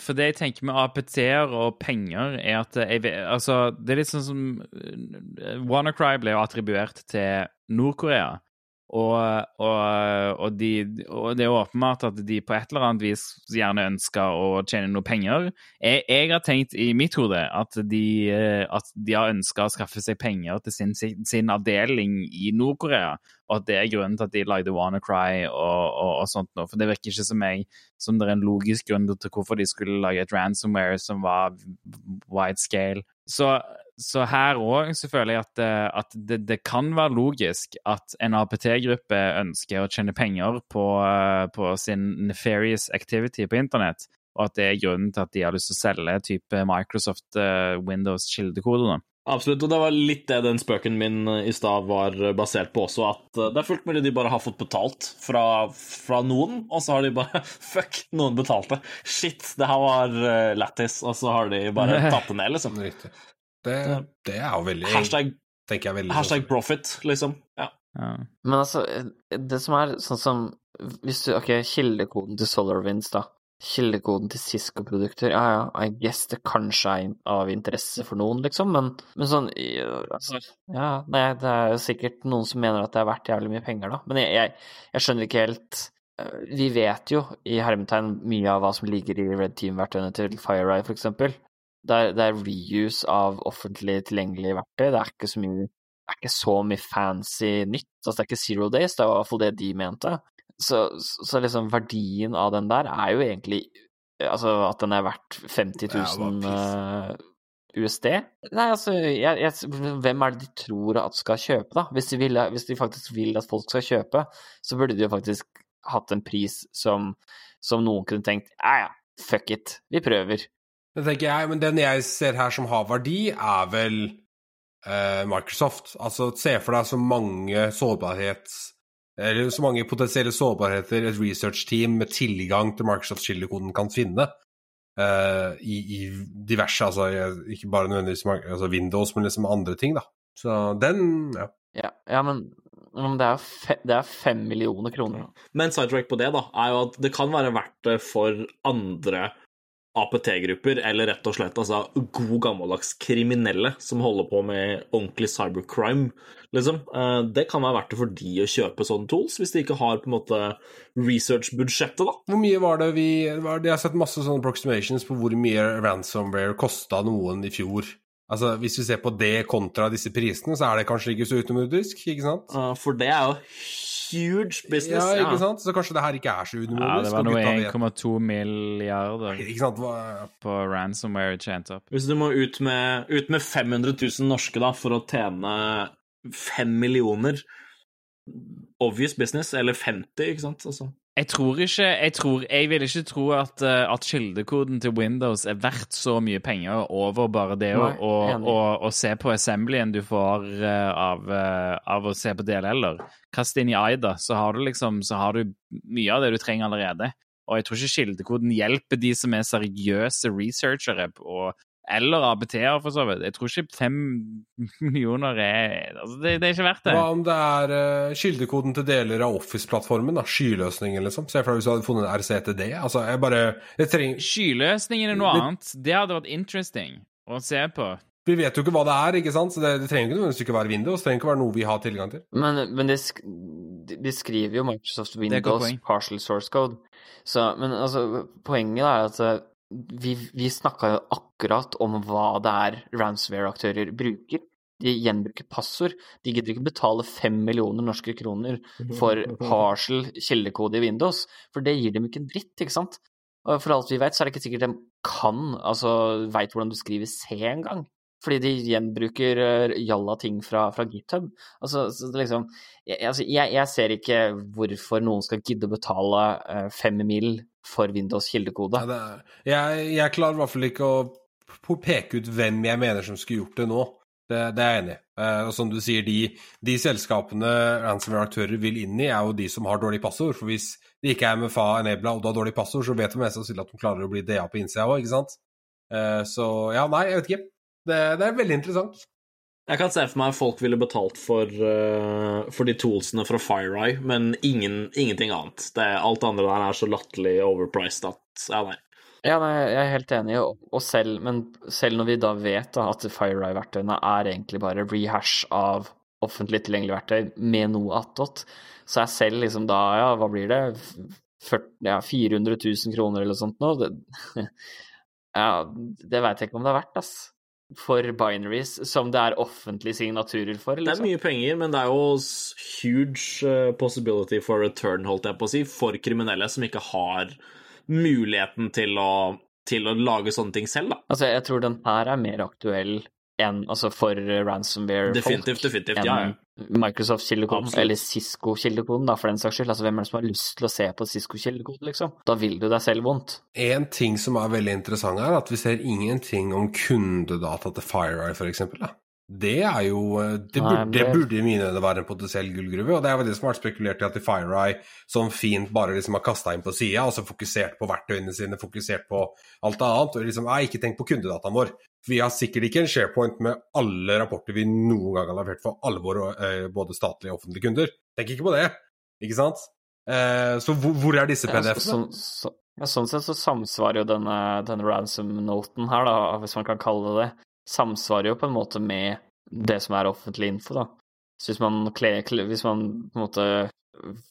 Speaker 2: For det jeg tenker med APT-er og penger, er at jeg altså, det er litt sånn som eh, WannaCry ble jo attribuert til Nord-Korea. Og, og, og, de, og, det er åpenbart at de på et eller annet vis gjerne ønsker å tjene noe penger. Jeg, jeg har tenkt i mitt hode at de, at de har ønska å skaffe seg penger til sin, sin avdeling i Nord-Korea, og at det er grunnen til at de lagde WannaCry og, og, sånt noe. For det virker ikke som, jeg, som det er en logisk grunn til hvorfor de skulle lage et ransomware som var wide scale. Så så her òg jeg at, eh, at det, det, kan være logisk at en APT-gruppe ønsker å tjene penger på, eh, på, sin nefarious activity på internett, og at det er grunnen til at de har lyst til å selge type Microsoft uh, Windows-kildekoder.
Speaker 4: Absolutt, og det var litt det den spøken min i stad var basert på også, at det er fullt mulig de bare har fått betalt fra, fra noen, og så har de bare Fuck, noen betalte. Shit, det her var lættis, og så har de bare tatt det ned, liksom.
Speaker 3: Riktig. Det, det er jo veldig
Speaker 4: Hashtag,
Speaker 3: tenker jeg veldig
Speaker 4: hashtag profit, liksom. Ja.
Speaker 2: ja.
Speaker 1: Men altså, det som er sånn som Hvis du Ok, kildekoden til SolarWinds, da. Kildekoden til Cisco-produkter, ja ja, I guess det kanskje er av interesse for noen, liksom, men, men sånn altså, Ja, nei, det er jo sikkert noen som mener at det er verdt jævlig mye penger, da, men jeg, jeg, jeg skjønner ikke helt eh, vi vet jo i hermetegn mye av hva som ligger i Red Team-verktøyene til FireEye, for eksempel. Det er, det er, reuse av offentlig tilgjengelige verktøy. Det er ikke så mye, det er ikke så mye fancy nytt. Altså, det er ikke Zero Days, det er i hvert fall det de mente. Så, så liksom verdien av den der er jo egentlig Altså at den er verdt 50 000 uh, USD? Nei, altså jeg, jeg, Hvem er det de tror at skal kjøpe, da? Hvis de, vil, hvis de, faktisk vil at folk skal kjøpe, så burde de jo faktisk hatt en pris som, som noen kunne tenkt ja ja, fuck it, vi prøver.
Speaker 3: Det tenker jeg, men den jeg ser her som har verdi, er vel eh, Microsoft. Altså, se for deg så mange sårbarhets... Eller så mange potensielle sårbarheter et research-team med tilgang til Microsoft-kildekoden kan finne. Uh, i, i, diverse, altså ikke bare nødvendigvis altså Windows, men liksom andre ting, da. Så den, ja.
Speaker 1: Ja, ja men, men det, er fe, det, er fem millioner kroner.
Speaker 4: Men sidetrack på det, da, er jo at det kan være verdt det for andre APT-grupper, eller rett og slett altså, god gammeldags kriminelle som holder på med ordentlig cybercrime, liksom. Eh, det kan være verdt det for de å kjøpe sånne tools, hvis de ikke har på en måte research-budsjettet, da.
Speaker 3: Hvor mye var det vi Jeg har sett masse sånne approximations på hvor mye ransomware kosta noen i fjor. Altså, Hvis vi ser på det kontra disse prisene, så er det kanskje ikke så utenomjordisk, ikke sant?
Speaker 4: For det er jo huge business.
Speaker 3: Ja, ikke sant? Så kanskje det her ikke er så unormalt.
Speaker 2: Ja, det var noe 1,2 milliarder
Speaker 3: ikke sant?
Speaker 2: på ransomware tjent opp.
Speaker 4: Hvis du må ut med, ut med 500 000 norske da, for å tjene 5 millioner Obvious business, eller 50, ikke sant? Altså.
Speaker 2: Jeg tror ikke Jeg, tror, jeg vil ikke tro at, eh, at, kildekoden til Windows er verdt så mye penger over bare det å, se på assemblyen du får uh, av, uh, av, å se på DLL-er. Kast inn i AIDA, så har du liksom så har du mye av det du trenger allerede. Og jeg tror ikke kildekoden hjelper de som er seriøse researchere og eller ABT-er, for så vidt. Jeg tror ikke fem millioner er altså det, det, er ikke verdt det.
Speaker 3: Hva om det er uh, kildekoden til deler av Office-plattformen? da, Skyløsningen, liksom? Se for deg hvis du hadde funnet en RCTD. Altså, jeg bare jeg trenger...
Speaker 2: Skyløsningen er noe det... annet. Det hadde vært interesting å se på.
Speaker 3: Vi vet jo ikke hva det er, ikke sant? så det, det trenger ikke ikke være Windows. Det trenger ikke være noe vi har tilgang til.
Speaker 1: Men, men de, sk de, skriver jo Microsoft Windows partial source code. Så, men altså, poenget er at eh, vi, vi snakka jo akkurat om hva det er ransomware-aktører bruker. De gjenbruker passord. De gidder ikke betale fem millioner norske kroner for partial kildekode i Windows, for det gir dem ikke en dritt, ikke sant? Og for alt vi vet, så er det ikke sikkert de kan, altså veit hvordan du skriver C engang. Fordi de gjenbruker uh, jalla ting fra, fra GitHub. Altså, liksom, jeg, altså, jeg, jeg, ser ikke hvorfor noen skal gidde å betale uh, fem mil for Windows kildekode.
Speaker 3: Ja, jeg, jeg, klarer i hvert fall ikke å peke ut hvem jeg mener som skulle gjort det nå. Det, det er jeg enig i. Uh, og som du sier, de, de selskapene ransomware-aktører vil inn i, er jo de som har dårlig passord. For hvis de ikke er MFA enabla og du har dårlig passord, så vet de mest sannsynlig at de klarer å bli DA på innsida òg, ikke sant? Uh, så ja, nei, jeg vet ikke. Det, det, er veldig interessant.
Speaker 4: Jeg kan se for meg at folk ville betalt for, uh, for de toolsene fra FireEye, men ingen, ingenting annet. Det, alt andre der er så latterlig overpriced at ja, nei.
Speaker 1: Ja, nei, jeg er helt enig, og selv, men selv når vi da vet da, at FireEye-verktøyene er egentlig bare rehash av offentlig tilgjengelig verktøy med noe attåt. Så er selv liksom da, ja, hva blir det, 40, ja, 400 000 kroner eller sånt nå? Det, ja, det veit jeg ikke om det er verdt, ass. For binaries som det er offentlige signaturer for. Liksom?
Speaker 4: Det er
Speaker 1: Liksom.
Speaker 4: mye penger, men det er jo huge eh, possibility for return, holdt jeg på å si, for kriminelle som ikke har muligheten til å, til å lage sånne ting selv, da.
Speaker 1: Altså, jeg tror den her er mer aktuell enn altså for ransomware-folk.
Speaker 4: Definitivt, definitivt,
Speaker 1: enn
Speaker 4: ja, ja.
Speaker 1: Microsoft-kildekoden,
Speaker 4: Absolutt.
Speaker 1: eller Cisco-kildekoden, da, for den saks skyld. Altså, hvem er det som har lyst til å se på Cisco-kildekode, liksom? Da vil du deg selv vondt.
Speaker 3: En ting som er veldig interessant, er at vi ser ingenting om kundedata til FireEye, for eksempel. Da. Det er jo Det burde, det burde i mine øyne være en potensiell gullgruve, og det er jo det som har vært spekulert i at FireEye som fint bare liksom har kasta inn på sida, og så fokusert på verktøyene sine, fokusert på alt annet, og liksom Nei, ikke tenk på kundedataen vår. Vi har sikkert ikke en SharePoint med alle rapporter vi noen gang har levert for alle våre eh, både statlige og offentlige kunder. Tenk ikke på det, ikke sant? Eh, så hvor, hvor er disse PDF-ene?
Speaker 1: ja, sånn sett så samsvarer jo denne, denne ransom-noten her, da, hvis man kan kalle det det, samsvarer jo på en måte med det som er offentlig info, da. Så hvis man, hvis man på en måte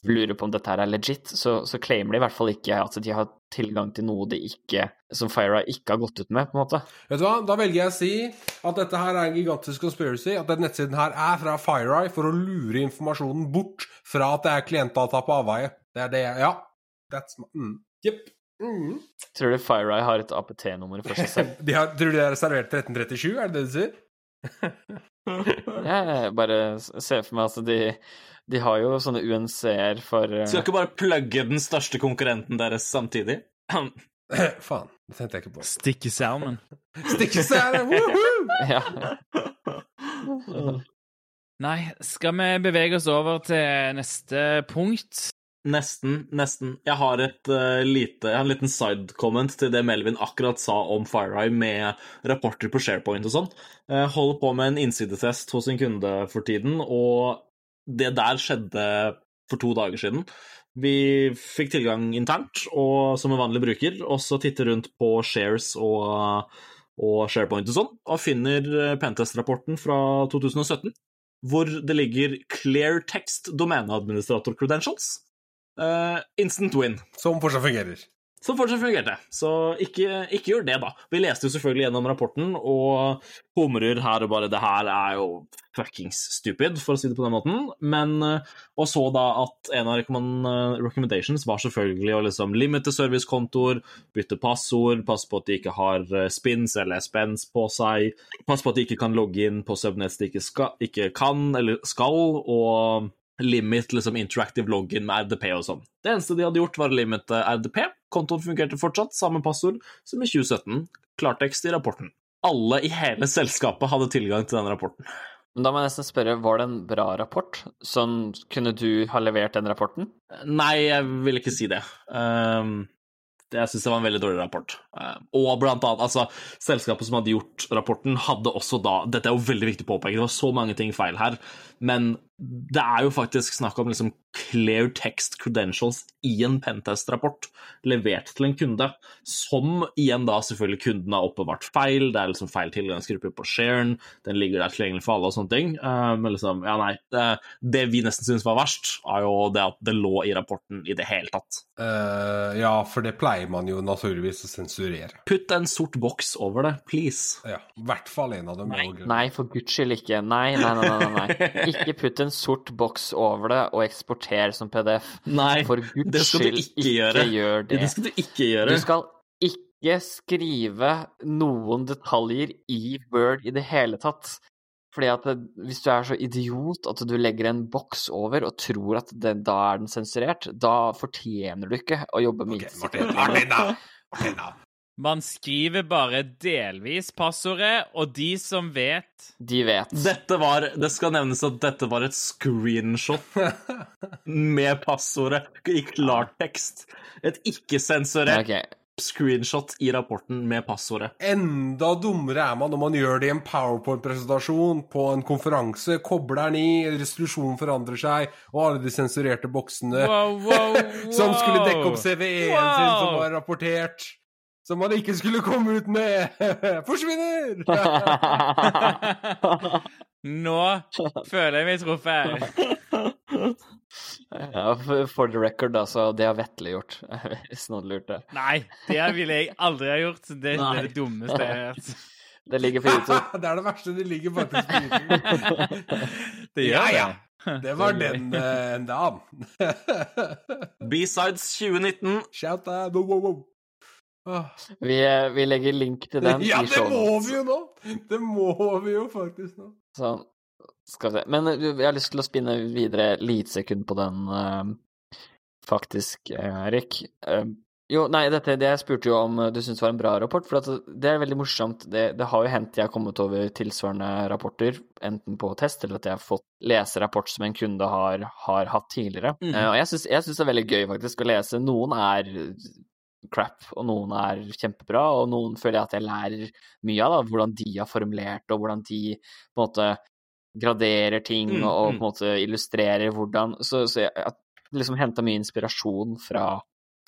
Speaker 1: lurer på om dette her er legit, så, så claimer de i hvert fall ikke at de har tilgang til noe de ikke, som FireEye ikke har gått ut med, på en måte.
Speaker 3: Vet du hva, da velger jeg å si at dette her er en gigantisk conspiracy, at den nettsiden her er fra FireEye for å lure informasjonen bort fra at det er klientdata på avveie. Det er det jeg Ja. That's my mm. Jepp. Mm.
Speaker 1: Tror du FireEye har et APT-nummer for seg selv?
Speaker 3: De har, tror du de har reservert 1337, er det det du sier?
Speaker 1: Jeg bare ser for meg at de, de har jo sånne UNC-er for uh...
Speaker 4: Skal ikke bare plugge den største konkurrenten deres samtidig?
Speaker 3: Faen, det tenkte jeg ikke på.
Speaker 2: Stikke
Speaker 3: er det! Woohoo!
Speaker 1: Ja.
Speaker 2: Nei, skal vi bevege oss over til neste punkt?
Speaker 4: Nesten, nesten. Jeg har, et, uh, lite, jeg har en liten side-comment til det Melvin akkurat sa om FireEye med rapporter på SharePoint og sånn. Uh, holder på med en innsidetest hos en kunde for tiden, og det der skjedde for to dager siden. Vi fikk tilgang internt, og som en vanlig bruker, og så titter rundt på shares og, og SharePoint og sånn, og finner eh, Pentest-rapporten fra 2017, hvor det ligger Clear Text domeneadministrator credentials. Eh, instant win,
Speaker 3: Som fortsatt fungerer.
Speaker 4: som fortsatt fungerte. Så ikke, ikke gjør det, da. Vi leste jo selvfølgelig gjennom rapporten og humrer her og bare Det her er jo fuckings stupid, for å si det på den måten. Men eh, Og så da at en av eh, recommendations var selvfølgelig å liksom limite servicekontoer, bytte passord, passe på at de ikke har spins eller spens på seg, passe på at de ikke kan logge inn på subnets de ikke, skal, ikke kan eller skal, og limit liksom interactive login med RDP og sånn. Det eneste de hadde gjort, var å limite RDP. Kontoen fungerte fortsatt, samme passord som i 2017. Klartekst i rapporten. Alle i hele selskapet hadde tilgang til den rapporten.
Speaker 1: Men da må jeg nesten spørre, var det en bra rapport? Sånn, kunne du ha levert den rapporten?
Speaker 4: Nei, jeg vil ikke si det. Um, jeg syns det var en veldig dårlig rapport. Uh, og blant annet, altså, selskapet som hadde gjort rapporten, hadde også da Dette er jo veldig viktig å påpeke, det var så mange ting feil her, men det er jo faktisk snakk om liksom clear text credentials i en pentest-rapport levert til en kunde, som igjen da selvfølgelig kunden har oppbevart feil, det er liksom feil tilgangsgruppe på sharen, den ligger der tilgjengelig for alle og sånne ting. Uh, men liksom, ja nei, det, det vi nesten syns var verst, er jo det at det lå i rapporten i det hele tatt.
Speaker 3: Uh, ja, for det pleier man jo naturligvis å sensurere.
Speaker 4: Putt en sort boks over det, please.
Speaker 3: Ja, I hvert fall en av dem.
Speaker 1: Nei, nei, for guds skyld ikke. Nei, nei, nei, nei. nei. Ikke putt en sort boks over det og eksporter som PDF.
Speaker 4: Nei,
Speaker 1: For guds
Speaker 4: det skal du
Speaker 1: skyld,
Speaker 4: ikke gjøre.
Speaker 1: gjør det.
Speaker 4: det skal du ikke gjøre.
Speaker 1: Du skal ikke skrive noen detaljer i Word i det hele tatt. Fordi at det, Hvis du er så idiot at du legger en boks over og tror at det, da er den sensurert, da fortjener du ikke å jobbe med
Speaker 3: okay, Martin, Martin, da! Martin, da.
Speaker 2: Man skriver bare delvis passordet, og de som vet
Speaker 1: De vet.
Speaker 4: Dette var, Det skal nevnes at dette var et screenshot med passordet i klartekst. Et ikke-sensurert
Speaker 1: okay.
Speaker 4: screenshot i rapporten med passordet.
Speaker 3: Enda dummere er man når man gjør det i en powerpoint-presentasjon på en konferanse, kobler den i, resolusjonen forandrer seg, og alle de sensurerte boksene
Speaker 2: Wow, wow, wow.
Speaker 3: som skulle dekke opp CVE-en sin som var rapportert, som man ikke skulle komme ut med, forsvinner!
Speaker 2: Nå føler jeg meg truffet.
Speaker 1: Ja, for, the record, altså. det har Vetle gjort, hvis noen lurte.
Speaker 2: Nei, det ville jeg aldri ha gjort. Det, det er det dummeste jeg har hørt.
Speaker 1: Det ligger på YouTube.
Speaker 3: det er det verste. Det ligger faktisk på YouTube.
Speaker 2: Det gjør
Speaker 3: ja.
Speaker 2: det.
Speaker 3: Det var den uh, dagen.
Speaker 4: B-sides 2019.
Speaker 3: Shout out. Wow, wow.
Speaker 1: Vi, vi legger link til den
Speaker 3: Ja,
Speaker 1: i
Speaker 3: det må vi jo nå! Det må vi jo faktisk nå.
Speaker 1: Sånn. skal vi se. Men eh, jeg har lyst til å spinne videre lite sekund på den, uh, faktisk, eh, Erik. Uh, jo, nei, dette, det jeg spurte jo om eh, du syntes var en bra rapport, for det er veldig morsomt. Det, det har jo hendt jeg har kommet over tilsvarende rapporter, enten på test eller at jeg har fått lese rapport som en kunde har, har hatt tidligere.
Speaker 4: Mm.
Speaker 1: Uh, og jeg syns det er veldig gøy faktisk å lese. Noen er crap, og noen er kjempebra, og noen føler jeg at jeg lærer mye av, da, hvordan de har formulert, og hvordan de på en måte graderer ting
Speaker 4: Mm,
Speaker 1: og
Speaker 4: mm.
Speaker 1: på en måte illustrerer hvordan Så, så jeg har liksom henta mye inspirasjon fra,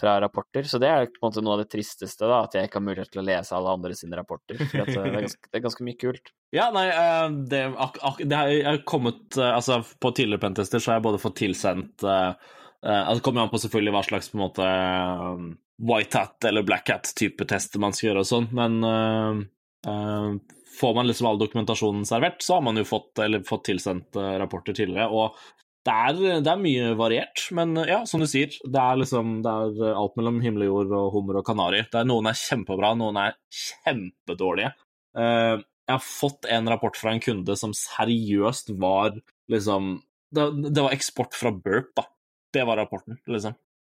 Speaker 1: fra rapporter. Så det er på en måte noe av det tristeste, da, at jeg ikke har mulighet til å lese alle andre sine rapporter. For eh, det, er ganske, det er ganske mye kult.
Speaker 4: Ja, nei, eh, det, ak ak det har kommet eh, Altså, på tidligere pentester så har jeg både fått tilsendt Uh, altså kommer an på selvfølgelig hva slags på en måte white hat eller black hat-type tester man skal gjøre og sånn, men uh, uh, får man liksom all dokumentasjonen servert, så har man jo fått, fått tilsendt eh, rapporter tidligere. og det er, det er mye variert, men ja, som du sier, det er liksom det er alt mellom himmel og jord og hummer og kanari. Er Noen er kjempebra, noen er kjempedårlige. Uh, jeg har fått en rapport fra en kunde som seriøst var liksom Det, det var eksport fra Burp, da. Det var rapporten, liksom.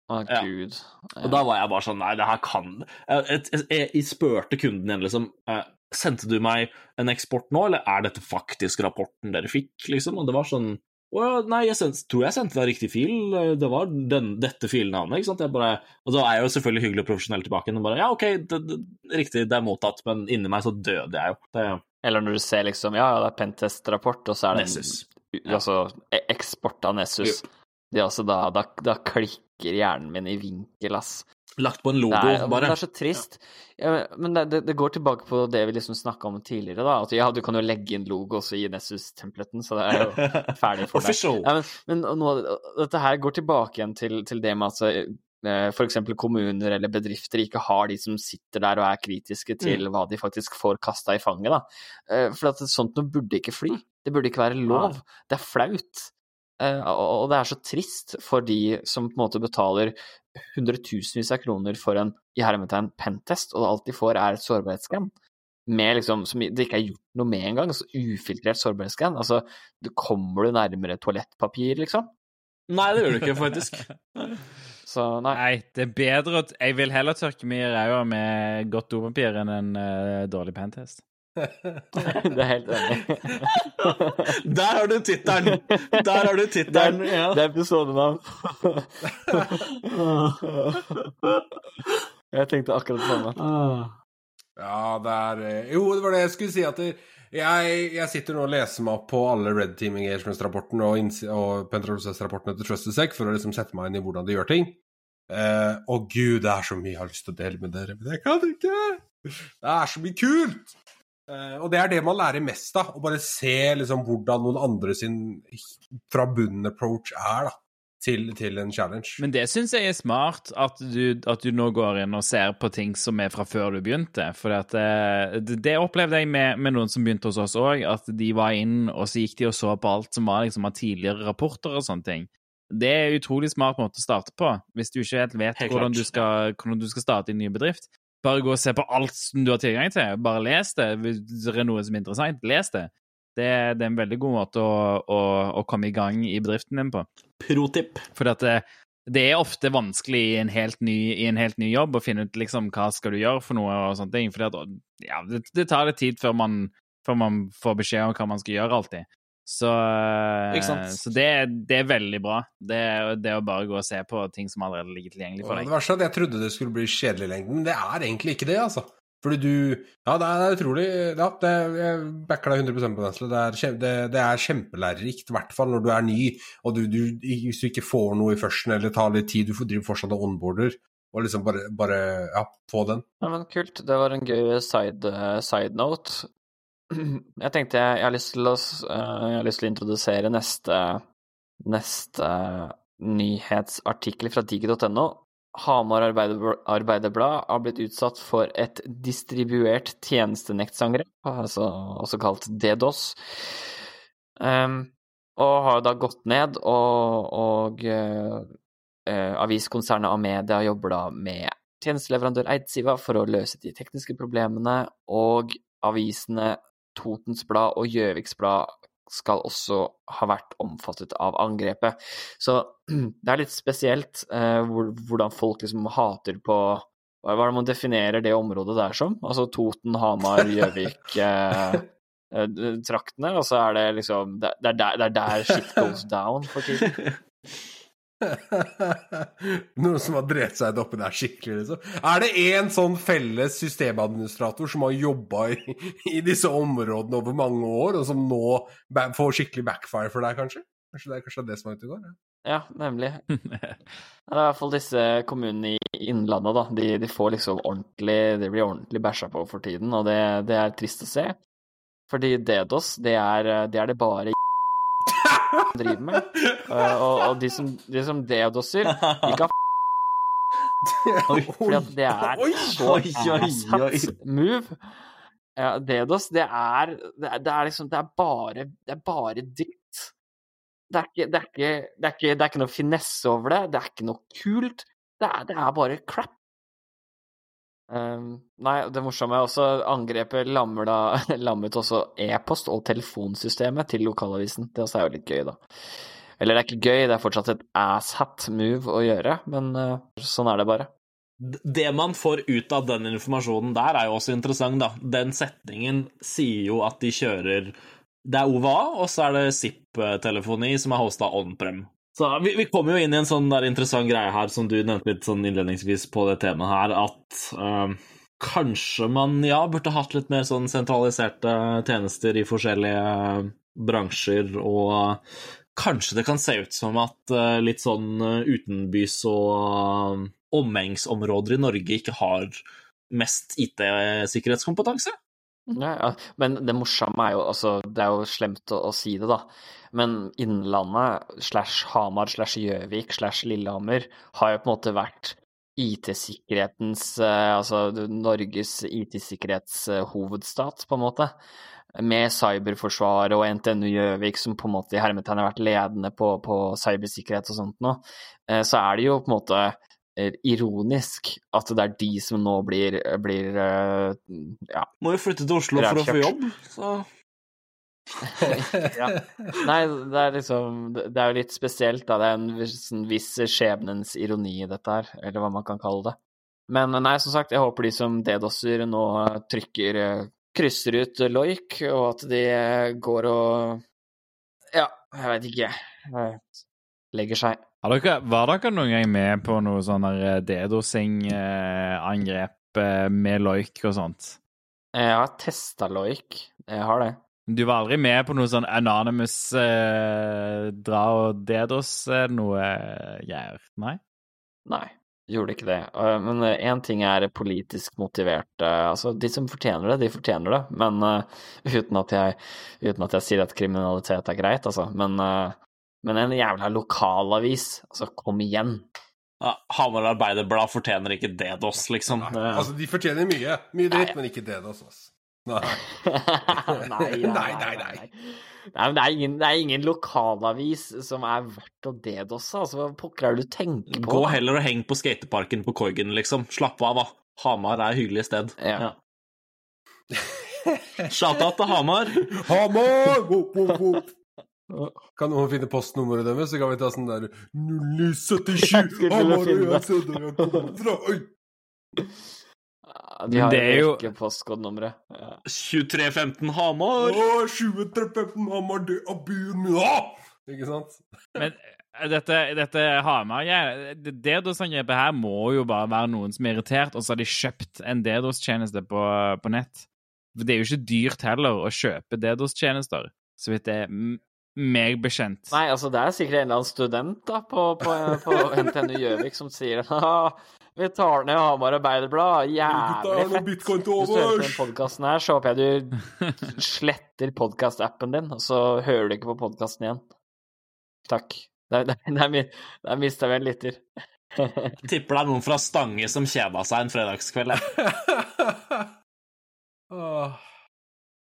Speaker 1: Å,
Speaker 4: oh,
Speaker 1: gud.
Speaker 4: Og da var jeg bare sånn Nei, det her kan Jeg, jeg, jeg, spurte kunden igjen, liksom eh, Sendte du meg en eksport nå, eller er dette faktisk rapporten dere fikk, liksom? Og det var sånn Å ja, nei, jeg sendte, tror jeg sendte deg riktig fil. Det var den, dette filnavnet, ikke sant? Bare, og da er jeg jo selvfølgelig hyggelig og profesjonell tilbake. Og bare Ja, OK, det, det, riktig, det er mottatt, men inni meg så døde jeg jo. Det,
Speaker 1: Eller når du ser liksom Ja, ja, det er Pentest-rapport, og så er det en-. Altså e- eksport av Nessus. Det er altså da, da, da klikker hjernen min i vinkel, ass.
Speaker 4: lagt på en logo,
Speaker 1: Det er,
Speaker 4: bare.
Speaker 1: det er så trist. Ja, men det, det, går tilbake på det vi liksom snakka om tidligere, da. At ja, du kan jo legge inn logo også i Nessus-templeten, så det er jo ferdig for deg. Ja, men, men nå, dette her går tilbake igjen til, til det med at altså, eksempel kommuner eller bedrifter ikke har de som sitter der og er kritiske til
Speaker 4: Mm.
Speaker 1: hva de faktisk får kasta i fanget, da. Eh, For at sånt noe burde ikke fly. Det burde ikke være lov. Det er flaut. Eh, Og og det er så trist for de som på en måte betaler hundretusenvis av kroner for en i hermetegn pentest, og alt de får er et sårbarhetsskann. Med liksom, som det ikke er gjort noe med engang, altså ufiltrert sårbarhetsskann. Altså, kommer du nærmere toalettpapir, liksom?
Speaker 4: Nei, det gjør du ikke, faktisk.
Speaker 1: Så nei.
Speaker 2: Nei, det er bedre at Jeg vil heller tørke meg i ræva med godt dopapir enn en uh, dårlig pentest.
Speaker 1: Det er helt enig.
Speaker 4: Der har du tittelen! Der har du tittelen. Ja.
Speaker 1: Det er episodenavn. Jeg tenkte akkurat det samme.
Speaker 3: Ja, det er eh, Jo, det var det jeg skulle si. At det, jeg, jeg sitter nå og leser meg opp på alle Red Team Engagements-rapporten og, og Pentrocess-rapportene til TrustedSec for å liksom sette meg inn i hvordan de gjør ting. Eh, og gud, det er så mye jeg har lyst til å dele med dere, men jeg kan ikke! Det er så mye kult! Eh, og det er det man lærer mest av, å bare se liksom hvordan noen andre sin fra bunnen-approach er da, til, til en challenge.
Speaker 2: Men det syns jeg er smart, at du, at du nå går inn og ser på ting som er fra før du begynte. For at, eh, det, det opplevde jeg med, med noen som begynte hos oss òg, at de var inn, og så gikk de og så på alt som var liksom, av tidligere rapporter og sånne ting. Det er en utrolig smart måte å starte på, hvis du ikke helt vet
Speaker 4: Helt
Speaker 2: hvordan du, skal, hvordan du skal starte en ny bedrift. Bare gå og se på alt som du har tilgang til. Bare les det. Hvis det er noe som er interessant, les det. Det, det er en veldig god måte å, å, å komme i gang i bedriften din på.
Speaker 4: Pro-tipp.
Speaker 2: For det, det er ofte vanskelig i en, helt ny, i en helt ny jobb å finne ut liksom hva skal du gjøre for noe og sånne ting. For ja, det, det tar litt tid før man, før man får beskjed om hva man skal gjøre alltid. Så, så det, det er veldig bra. Det, det å bare gå og se på ting som allerede ligger tilgjengelig
Speaker 3: for
Speaker 2: for
Speaker 3: det
Speaker 2: deg.
Speaker 3: verste er at jeg trodde det skulle bli kjedelig i lengden, men det er egentlig ikke det, altså. Fordi du Ja, det er utrolig Ja, det jeg backer deg 100 på den. Det er, kjem- det, det er kjempelærerikt, i hvert fall når du er ny, og du, du, hvis du ikke får noe i førsten, eller tar litt tid, du får driver fortsatt og onboarder, og liksom bare, bare Ja, få den.
Speaker 1: Ja, men kult. Det var en gøy side, side note. jeg tenkte jeg, jeg, har lyst til å, eh, har lyst til å introdusere neste, neste nyhetsartikkel fra digi.no. Hamar Arbeiderblad har blitt utsatt for et distribuert tjenestenektangrep, altså også kalt DDoS, um, og har da gått ned, og, og uh, uh, aviskonsernet Amedia jobber da med tjenesteleverandør Eidsiva for å løse de tekniske problemene, og avisene Totens Blad og Gjøviks Blad skal også ha vært omfattet av angrepet. Så det er litt spesielt eh, hvordan folk liksom hater på Hva er det man definerer det området der som? Altså Toten, Hamar, Gjøvik eh, eh, traktene, og så er det liksom Det, det, er, der, det er der shit goes down for tiden.
Speaker 3: Noen som har drept seg oppi der skikkelig, liksom. Er det én sånn felles systemadministrator som har jobba i, i disse områdene over mange år, og som nå får skikkelig backfire for deg, kanskje? Kanskje det er kanskje det er det som er ute og går? Ja.
Speaker 1: Ja, nemlig. Det er i hvert fall disse kommunene i Innlandet, da. De, de får liksom ordentlig De blir ordentlig bæsja på for tiden, og det, det er trist å se. Fordi DDoS, det er det, er det bare driver med. Uh, Og, og de som, de som DDoS-er, de kan fordi det er så asshat move. Ja, DDoS, det er, det er, det er liksom Det er bare, det er bare dritt. Det er, ikke, det, er ikke, det, er ikke, det er ikke noe finesse over det, det er ikke noe kult. Det er, det er bare crap. Um, nei, det morsomme er også angrepet lammer da, lammet også e-post- og telefonsystemet til lokalavisen. Det også er jo litt gøy, da. Eller det er ikke gøy, det er fortsatt et asshat move å gjøre, men uh, sånn er det bare.
Speaker 4: Det man får ut av den informasjonen der, er jo også interessant, da. Den setningen sier jo at de kjører Det er OVA, og så er det ZIP-telefoni som er hosta on-prem. Så vi, vi kommer jo inn i en sånn der interessant greie her, som du nevnte litt sånn innledningsvis på det temaet her, at eh, kanskje man, ja, burde hatt litt mer sånn sentraliserte tjenester i forskjellige bransjer, og kanskje det kan se ut som at eh, litt sånn eh, utenbys og eh, omegnsområder i Norge ikke har mest IT-sikkerhetskompetanse.
Speaker 1: Ja, ja. Men det morsomme er jo altså Det er jo slemt å, å si det, da. Men Innlandet slash Hamar slash Gjøvik slash Lillehammer har jo på en måte vært IT-sikkerhetens eh, Altså Norges IT-sikkerhetshovedstad, på en måte. Med cyberforsvaret og NTNU Gjøvik, som på en måte i hermetegn har vært ledende på, på cybersikkerhet og sånt nå, eh, så er det jo på en måte ironisk at det er de som nå blir, blir eh, ja,
Speaker 4: Må jo flytte til Oslo for å få jobb, så
Speaker 1: ja. Nei, det er liksom Det er jo litt spesielt, da. Det er en viss, en viss skjebnens ironi i dette her, eller hva man kan kalle det. Men nei, som sagt, jeg håper de som DDoS-er nå trykker eh, Krysser ut loik, og at de eh, går og Ja, jeg veit ikke. eh, Legger seg.
Speaker 2: Har dere, var dere noen gang med på noe sånn der, eh, DDoSing-angrep eh, med loik og sånt?
Speaker 1: Jeg har testa loik. Jeg har det.
Speaker 2: Du var aldri med på noe sånn anonymous eh, dra og DDoS eh, noe eh, greier? Nei?
Speaker 1: Nei, gjorde ikke det. Eh, Men én ting er politisk motivert. eh, Altså, de som fortjener det, de fortjener det. Men uh, uten, at jeg, uten at jeg sier at kriminalitet er greit, altså. Men, eh, men en jævla lokalavis, altså, kom igjen.
Speaker 4: ja, Hamar Arbeiderblad fortjener ikke DDoS, liksom. Nei,
Speaker 3: Altså, de fortjener mye. Mye dritt, men ikke DDoS, altså. Nei.
Speaker 1: nei,
Speaker 3: Nei, nei, nei.
Speaker 1: Nei, men det er, ingen, det er ingen lokalavis som er verdt å DDoS, Altså, hva pokker er det du tenker på?
Speaker 4: Gå heller og heng på skateparken på Korgen, liksom. Slapp av, da. Hamar er et hyggelig sted.
Speaker 1: Ja.
Speaker 4: Shout-out til Hamar.
Speaker 3: Hamar! Wop, wop, wop. Kan noen finne postnummeret deres, så kan vi ta sånn der 0977
Speaker 1: Jeg skulle til å
Speaker 3: Hamar, og
Speaker 1: finne
Speaker 3: jeg ser der jeg kommer fra. Oi!
Speaker 1: De har
Speaker 2: det er
Speaker 1: jo ikke postkodenummeret. Ja.
Speaker 4: 2315 Hamar.
Speaker 3: Å, 2315 Hamar, det er byen min! Ah! Ikke sant?
Speaker 2: Men eh, dette, dette Hamar-greiet det DDoS-angrepet her må jo bare være noen som er irritert, og så har de kjøpt en DDoS-tjeneste på, på nett. For det er jo ikke dyrt heller å kjøpe DDoS-tjenester, så vidt det er m- meg bekjent.
Speaker 1: Nei, altså det er sikkert en eller annen student da på, på, på NTNU Gjøvik som sier «Haha, Vi tar ned Hamar Arbeiderblad. Jævlig fett. Hvis du hører på den podkasten her, så håper jeg du sletter podkastappen din, og så hører du ikke på podkasten igjen. Takk. Der, der, der, der mista vi en lytter.
Speaker 4: Tipper det er noen fra Stange som kjeda seg en fredagskveld.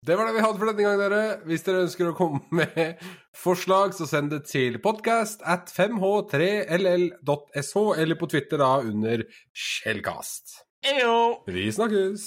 Speaker 3: Det var det vi hadde for denne gang, dere. Hvis dere ønsker å komme med forslag, så send det til podcast at 5h3ll.sh, eller på Twitter da under Shellcast.
Speaker 4: Eyo!
Speaker 3: Vi snakkes!